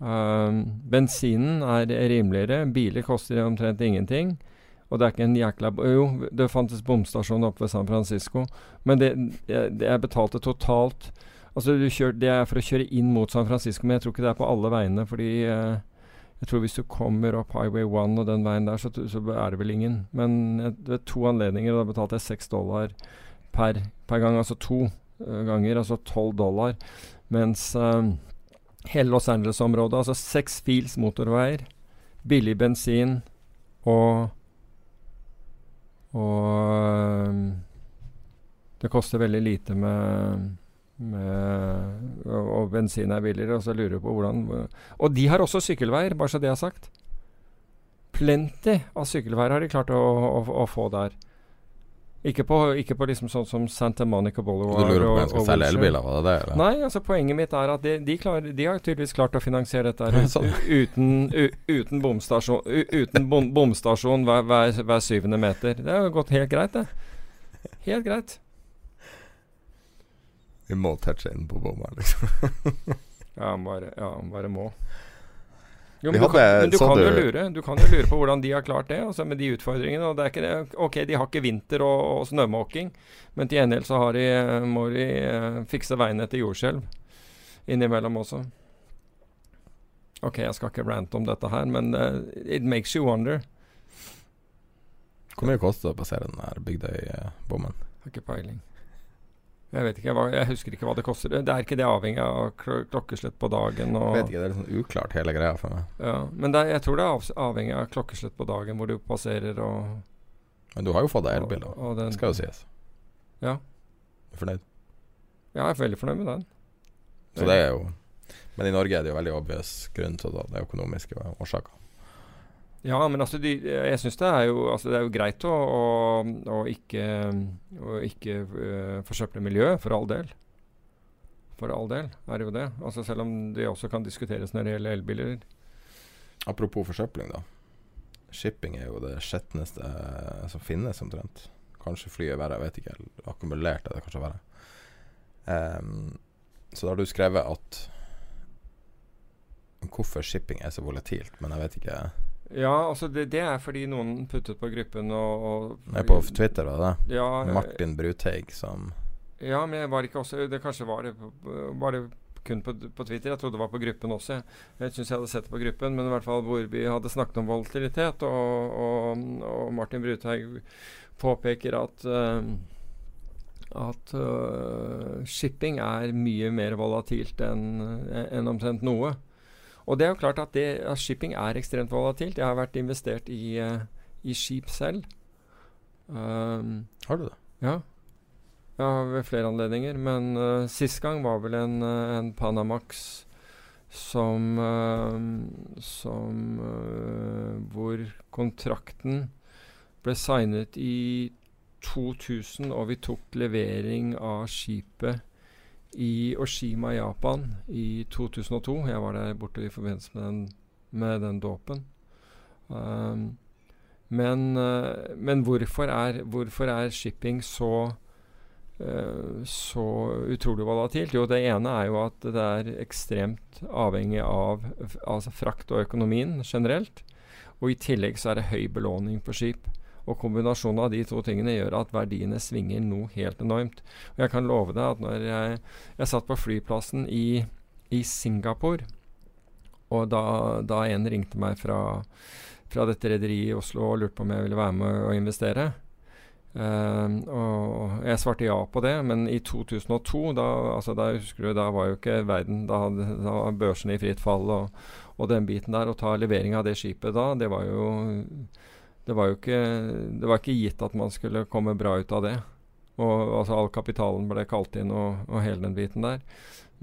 Um, bensinen er rimeligere. Biler koster omtrent ingenting. Og det er ikke en jækla Jo, det fantes bomstasjon oppe ved San Francisco, men det, det jeg betalte totalt Altså kjør, Det er for å kjøre inn mot San Francisco, men jeg tror ikke det er på alle veiene. Fordi eh, jeg tror hvis du kommer opp Highway 1 og den veien der, så, så er det vel ingen. Men jeg, ved to anledninger, da betalte jeg seks dollar per, per gang. Altså to uh, ganger, altså tolv dollar. Mens eh, hele Los Angeles-området, altså seks fils motorveier, billig bensin og Og um, det koster veldig lite med, med og, og bensin er billigere, og så lurer jeg på hvordan Og de har også sykkelveier, bare så det er sagt. Plenty av sykkelveier har de klart å, å, å få der. Ikke på, ikke på liksom sånn som Santa Monica Du lurer på om jeg skal selge elbiler, var det det? Eller? Nei, altså poenget mitt er at de, de, klarer, de har tydeligvis klart å finansiere dette her Sånn. uten, u, uten bomstasjon, u, uten bom, bomstasjon hver, hver, hver syvende meter. Det har gått helt greit, det. Helt greit. Vi må touche inn på bomma, liksom. Ja, bare, ja, bare må. Jo, men, du kan, men du kan jo lure Du kan jo lure på hvordan de har klart det, altså med de utfordringene. Og det er ikke det. Ok, de har ikke vinter og, og snømåking, men til gjengjeld så har de, eh, må de eh, fikse veiene etter jordskjelv innimellom også. Ok, jeg skal ikke rante om dette her, men uh, it makes you wonder. Hvor mye koster det å passere den her Bygdøy-bommen? Har ikke peiling. Jeg vet ikke, jeg husker ikke hva det koster. Det er ikke det avhengig av kl klokkeslett på dagen. Og, Vet ikke, det er litt sånn uklart hele greia for meg. Ja, men er, jeg tror det er avhengig av klokkeslett på dagen hvor du passerer og Men du har jo fått deg elbil, da. den, Det skal jo sies. Ja. Du er fornøyd? Ja, jeg er veldig fornøyd med den. Så det er jo Men i Norge er det jo veldig obvious grunn til det. Det økonomiske årsaker. Ja, men altså, de, jeg syns det altså, Det er jo greit å, å, å ikke, ikke uh, forsøple miljøet, for all del. For all del er det jo det. Altså Selv om det også kan diskuteres når det gjelder elbiler. Apropos forsøpling, da. Shipping er jo det skjetneste eh, som finnes, omtrent. Kanskje flyet er verre, jeg vet ikke. Akkumulert er det kanskje verre. Um, så da har du skrevet at Hvorfor shipping er så volatilt, men jeg vet ikke Ja, altså det, det er fordi noen puttet på gruppen og, og Nei, På Twitter var det det? Ja, Martin Bruteig som Ja, men jeg var ikke også Det kanskje var det, var det kun på, på Twitter. Jeg trodde det var på gruppen også. Jeg syns jeg hadde sett det på gruppen, men i hvert fall hvor vi hadde snakket om volatilitet. Og, og, og Martin Bruthaug påpeker at uh, at uh, shipping er mye mer volatilt enn enn omtrent noe. Og det er jo klart at, det, at shipping er ekstremt volatilt. Jeg har vært investert i, uh, i skip selv. Um, Har du det? ja. ja, ved flere anledninger. Men uh, sist gang var vel en, uh, en Panamax som, uh, som Hvor kontrakten ble signet i 2000, og vi tok levering av skipet i Oshima, i Japan i 2002. Jeg var der borte i forbindelse med den, med den dåpen. Um, men, uh, men hvorfor, er, hvorfor er shipping så uh, så utrolig volatilt? Jo, det ene er jo at det er ekstremt avhengig av altså frakt og økonomien generelt. Og i tillegg så er det høy belåning på skip. Og kombinasjonen av de to tingene gjør at verdiene svinger noe helt enormt. Og jeg kan love deg at når jeg, jeg satt på flyplassen i, i Singapore, og da, da, en ringte meg fra, fra dette rederiet i Oslo og lurte på om jeg ville være med og investere uh, og Jeg svarte ja på det, men i 2002, da, altså da husker du, da var jo ikke verden Da, da var børsene i fritt fall og, og den biten der. Å ta levering av det skipet da, det var jo det var jo ikke, det var ikke gitt at man skulle komme bra ut av det. Og altså All kapitalen ble kalt inn og, og hele den biten der.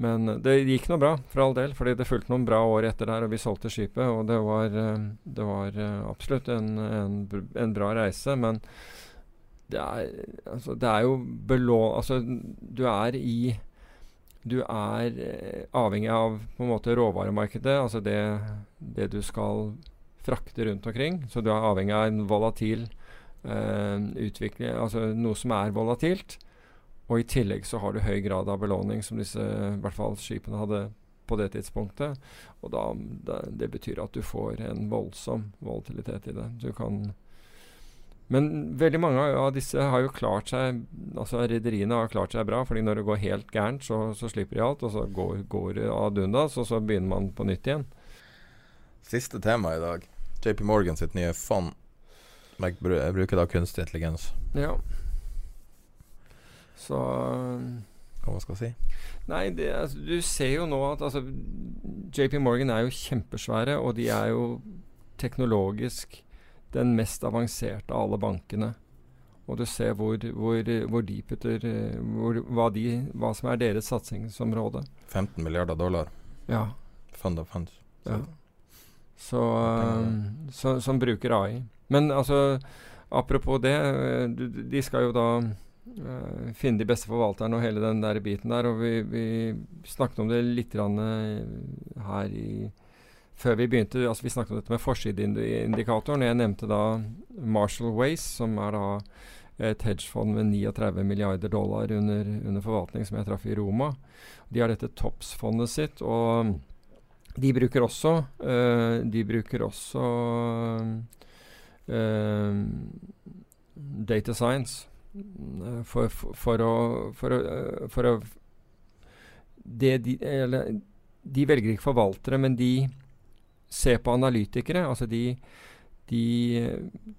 Men det gikk nå bra, for all del. fordi det fulgte noen bra år etter der, og vi solgte skipet. Og det var, det var absolutt en, en, en, bra reise. Men det er, altså, det er jo belå... Altså, du er i Du er avhengig av på en måte råvaremarkedet, altså det, det du skal frakte rundt omkring. Så du er avhengig av en volatil eh, utvikling, altså noe som er volatilt. Og i tillegg så har du høy grad av belåning, som disse i hvert fall skipene hadde på det tidspunktet. Og da, da, det betyr at du får en voldsom volatilitet i det. Du kan men veldig mange av disse har jo klart seg Altså rederiene har klart seg bra, fordi når det går helt gærent, så, så slipper de alt, og så går, går det ad undas, og så begynner man på nytt igjen. Siste tema i dag. JP Morgan sitt nye fond. Jeg bruker da kunstig intelligens. Ja. Så Hva man jeg si? Nei, det, altså, du ser jo nå at altså, JP Morgan er jo kjempesvære, og de er jo teknologisk den mest avanserte av alle bankene. Og du ser hvor, hvor, hvor de putter hvor, hva, de, hva, som er deres satsingsområde. 15 milliarder dollar. Ja. Fund of funds. Ja. Så, um, så, som bruker AI. Men altså, apropos det, de, de skal jo da uh, finne de beste forvalterne og hele den der biten der. Og vi, vi snakket om det litt her i før vi begynte, altså Vi snakket om dette med forsideindikatoren. Jeg nevnte da Marshall Ways, som er da et hedgefond med 39 milliarder dollar under, under forvaltning, som jeg traff i Roma. De har dette TOPS-fondet sitt. og de bruker også uh, De bruker også uh, data science uh, for, for, for, å, for, å, for å det de, eller, de velger ikke forvaltere, men de ser på analytikere. Altså de, de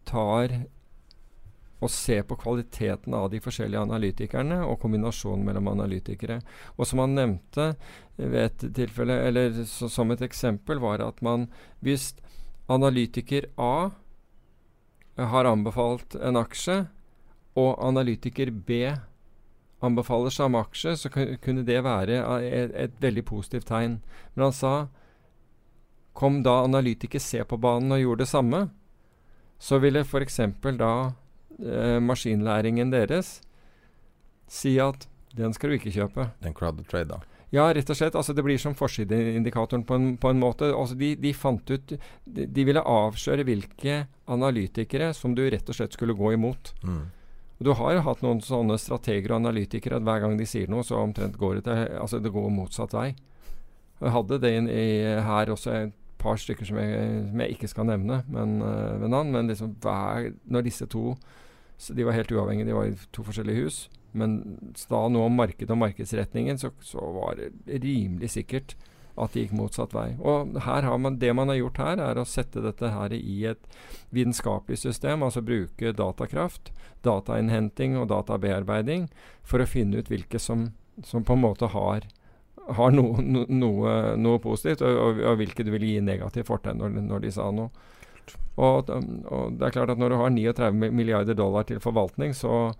tar og se på kvaliteten av de forskjellige analytikerne og kombinasjonen mellom analytikere. Og som han nevnte ved et tilfelle, eller så, som et eksempel, var at man hvis analytiker A har anbefalt en aksje, og analytiker B anbefaler samme aksje, så kunne det være et, et veldig positivt tegn. Men han sa kom da analytiker C på banen og gjorde det samme, så ville f.eks. da eh, maskinlæringen deres si at den skal du ikke kjøpe. Den crowded trade, da? Ja, rett og slett. Altså, det blir som forsideindikatoren på en, på en måte. Altså, de, de, fant ut de, de, ville avsløre hvilke analytikere som du rett og slett skulle gå imot. Mm. Og Du har jo hatt noen sånne strateger og analytikere at hver gang de sier noe, så omtrent går det til Altså, det går motsatt vei. Jeg hadde det i, i, her også et par stykker som jeg, som jeg ikke skal nevne men, uh. Men liksom hver, når disse to De var helt uavhengige, de var i to forskjellige hus. Men da noe om markedet og markedsretningen, så, så, var det rimelig sikkert at det gikk motsatt vei. Og man, det man har gjort her, er å sette dette her i et vitenskapelig system. Altså bruke datakraft, datainnhenting og databearbeiding for å finne ut hvilke som, som på en måte har har no, no, noe, noe, positivt, og, og, og hvilke du vil gi negativt fortegn når, når, de sa noe. Og, og, det er klart at når du har 39 milliarder dollar til forvaltning, så,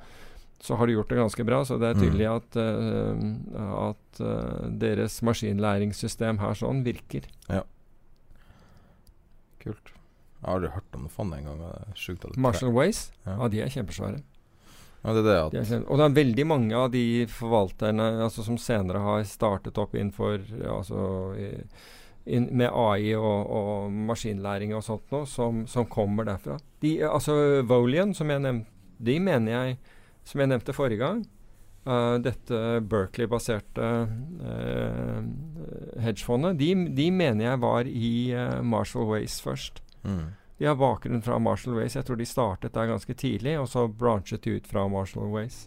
så har du gjort det ganske bra. Så det er tydelig mm. at, uh, at uh, deres maskinlæringssystem her sånn virker. Ja. Kult. Jeg har aldri hørt om det fond engang. Marshall Ways? Ja. ja, de er kjempesvære. Ja, det er det og det er veldig mange av de forvalterne altså, som senere har startet opp innenfor altså, in, med AI og, og, maskinlæring og sånt noe, som, som kommer derfra. De, altså Volian, som jeg nevnte, de mener jeg som jeg nevnte forrige gang, uh, dette Berkeley-baserte uh, hedgefondet, de, de, mener jeg var i uh, Marshall Ways først. Mm. De har bakgrunn fra Marshall Ways. Jeg tror de startet der ganske tidlig, og så branchet de ut fra Marshall Ways.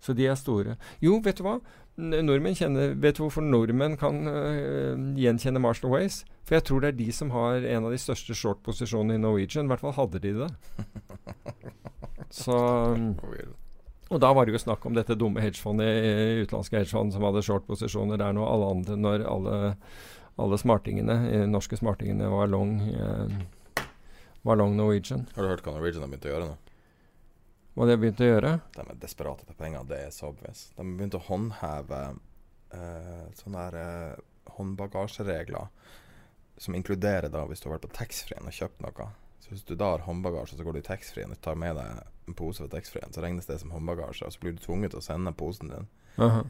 Så de er store. Jo, vet du hva? Nordmenn kjenner, Vet du hvorfor nordmenn kan uh, gjenkjenne Marshall Ways? For jeg tror det er de som har en av de største short-posisjonene i Norwegian. I hvert fall hadde de det. Så Og da var det jo snakk om dette dumme hedgefondet, utenlandske hedgefondet som hadde short-posisjoner der nå alle andre, når alle, alle smartingene, norske smartingene var long, eh, var long Norwegian. Har du hørt hva Norwegian har begynt å gjøre nå? Hva de har begynt å gjøre? De er desperate etter penger, det er så obvious. De har begynt å håndheve uh, sånne der, uh, håndbagasjeregler som inkluderer da hvis du har vært på taxfree-en og kjøpt noe så hvis du da har håndbagasje, så går du i taxfree-en og tar med deg en pose fra taxfree-en, så regnes det som håndbagasje, og så blir du tvunget til å sende posen din uh -huh.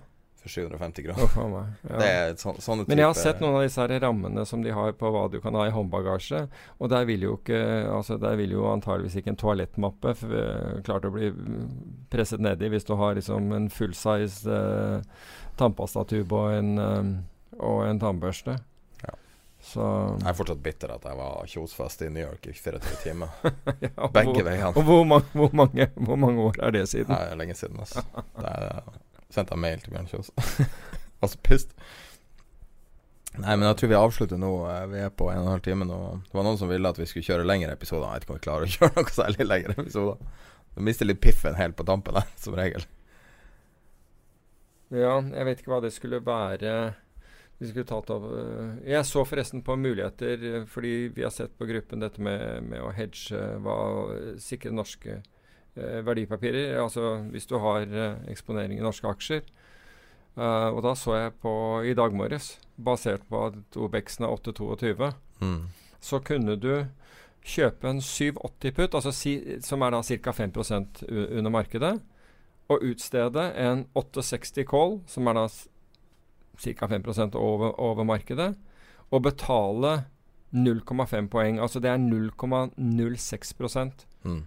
For 750 kroner. Oh, ja. Det er så, sånne Men jeg har sett noen av disse her rammene som de har på hva du kan ha i håndbagasje, og der vil jo ikke Altså der vil jo antageligvis ikke en toalettmappe uh, klart å bli presset nedi hvis du har liksom en fullsize uh, tannpastatube og en, um, og en tannbørste. Så Jeg er fortsatt bitter at jeg var kjosfest i New York i 24 timer. ja, Begge veiene. Og hvor, ma hvor, mange, hvor, mange, år er det siden? Det er lenge siden. Altså. Det er, sendte jeg mail til Bjørn Kjos. altså pissed. Nei, men jeg tror vi avslutter nå. Eh, vi er på en og en halv time nå. Det var noen som ville at vi skulle kjøre lengre episoder. Jeg vet ikke om vi klarer å kjøre noe særlig lengre episoder. Vi mister litt piffen helt på tampen der, som regel. Ja, jeg vet ikke hva det skulle være vi skulle tatt av eh, Jeg så forresten på muligheter, eh, fordi vi har sett på gruppen dette med, med å hedge hva sikre norske verdipapirer. Altså hvis du har eh, eksponering i norske aksjer. Uh, og da så jeg på i dag morges, basert på at Obexen er 8,22, mm. så kunne du kjøpe en 780 putt, altså si, som er da ca. 5% under markedet, og utstede en 860 call, som er da ca. 5% over, over markedet, og betale 0,5 poeng. Altså det er 0,06 mm.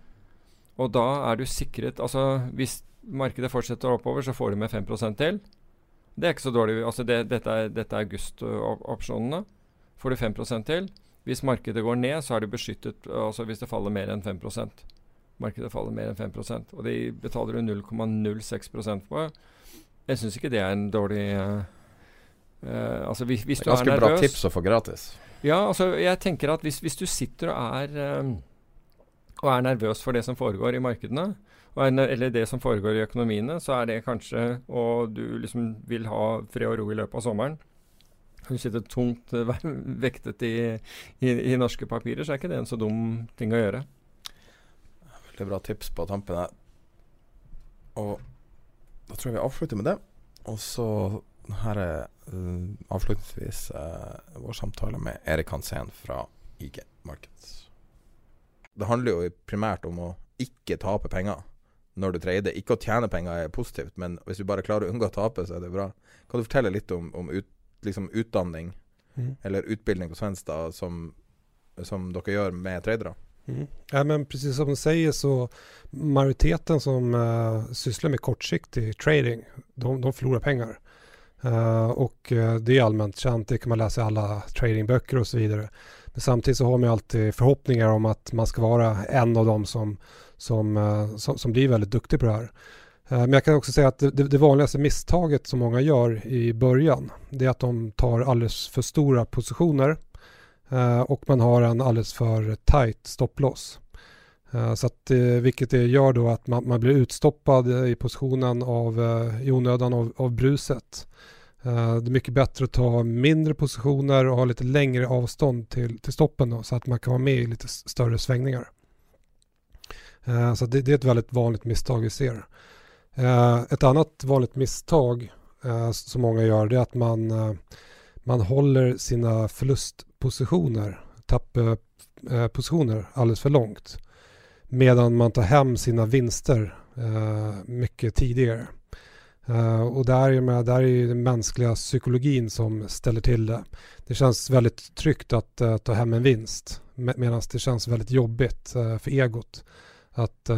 Og da er du sikret Altså hvis markedet fortsetter oppover, så får du med 5% til. Det er ikke så dårlig. Altså det, dette er, dette er august-opsjonene. Får du 5% til. Hvis markedet går ned, så er du beskyttet altså hvis det faller mer enn 5% Markedet faller mer enn 5% og de betaler du 0,06% på. Jeg syns ikke det er en dårlig uh, Uh, altså hvis, hvis det er ganske bra tips å få gratis. Ja, altså jeg tenker at hvis, hvis du sitter og er, um, og er nervøs for det som foregår i markedene, er, eller det som foregår i økonomiene, så er det kanskje Og du liksom vil ha fred og ro i løpet av sommeren. Du sitter tungt vektet i, i, i, norske papirer, så er ikke det en så dum ting å gjøre. Veldig bra tips på tampen her. Og da tror jeg vi avslutter med det. Og så her er uh, avslutningsvis uh, vår samtale med Erik Hansen fra IG Markets. Det handler jo primært om å ikke tape penger når du trader. Ikke å tjene penger er positivt, men hvis du bare klarer å unngå å tape, så er det bra. Kan du fortelle litt om, om ut, liksom utdanning mm. eller utbildning på Svenstad som, som dere gjør med tradere? Mm. Ja, men precis som du sier, så majoriteten som uh, sysler med kortsiktig trading, de, de förlorar penger. Uh, og uh, det er allmänt känt, det kan man läsa i alle tradingbøker og så vidare. Men samtidigt så har man alltid förhoppningar om att man ska vara en av dem som, som, uh, som, som, blir väldigt duktig på det här. Men jag kan också säga att det, det, vanligaste misstaget som många gör i början det är att de tar alldeles för stora positioner och man har en alldeles för tight stopploss. Så att, vilket det gör då att man, man blir utstoppad i positionen av, i onödan av, av bruset. Eh, det är mycket bättre att ta mindre positioner och ha lite längre avstånd till, till stoppen då, så att man kan vara med i lite större svängningar. Eh, så det, det är ett väldigt vanligt misstag vi ser. Eh, ett annat vanligt misstag som många gör det är att man, man håller sina förlustpositioner, tapppositioner alldeles för långt. Medan man tar hem sina vinster mycket tidigare. Uh, och där är, med, där är den mänskliga psykologin som ställer till det. Det känns väldigt tryggt att uh, ta hem en vinst med, medan det känns väldigt jobbigt uh, för egot att,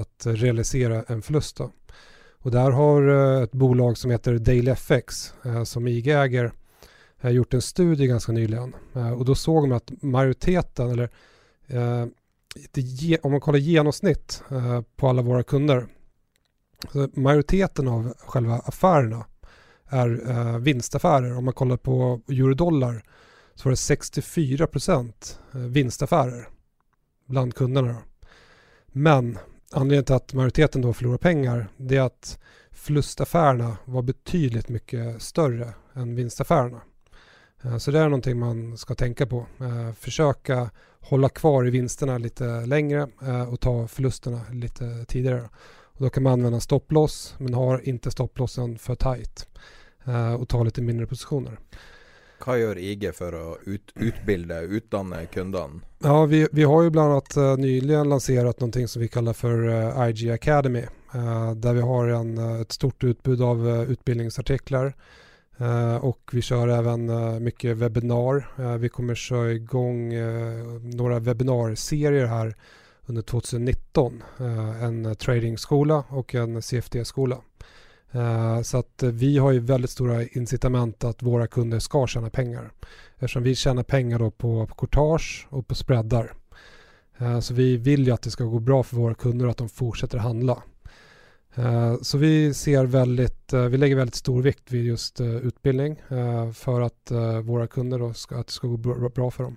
att realisera en förlust. Då. Och där har ett bolag som heter DailyFX som IG äger gjort en studie ganska nyligen och då såg man att majoriteten eller om man kollar genomsnitt på alla våra kunder majoriteten av själva affärerna är eh, vinstaffärer. Om man kollar på eurodollar så var det 64 procent eh, vinstaffärer bland kunderna. Men anledningen till att majoriteten då förlorar pengar det är att förlustaffärerna var betydligt mycket större än vinstaffärerna. Eh, så det är någonting man ska tänka på. Eh, försöka hålla kvar i vinsterna lite längre och ta förlusterna lite tidigare. Och då kan man använda stopploss men har inte stopplossen för tight eh, och ta lite mindre positioner. Vad gör IG för att ut, utbilda, utdanna kundene? Ja, vi, vi har ju bland annat uh, nyligen lanserat någonting som vi kallar för uh, IG Academy. Uh, där vi har en, ett stort utbud av utbildningsartiklar. och vi kör även mycket webbinar. vi kommer köra igång några webbinarserier här under 2019 eh, en tradingskola och en CFD-skola. Eh, så att vi har ju väldigt stora incitament att våra kunder ska tjäna pengar. Eftersom vi tjänar pengar då på, courtage och på spreadar. Eh, så vi vill ju att det ska gå bra för våra kunder och att de fortsätter handla. Så vi ser väldigt, vi lägger väldigt stor vikt vid just utbildning för att våra kunder då ska, att det ska gå bra för dem.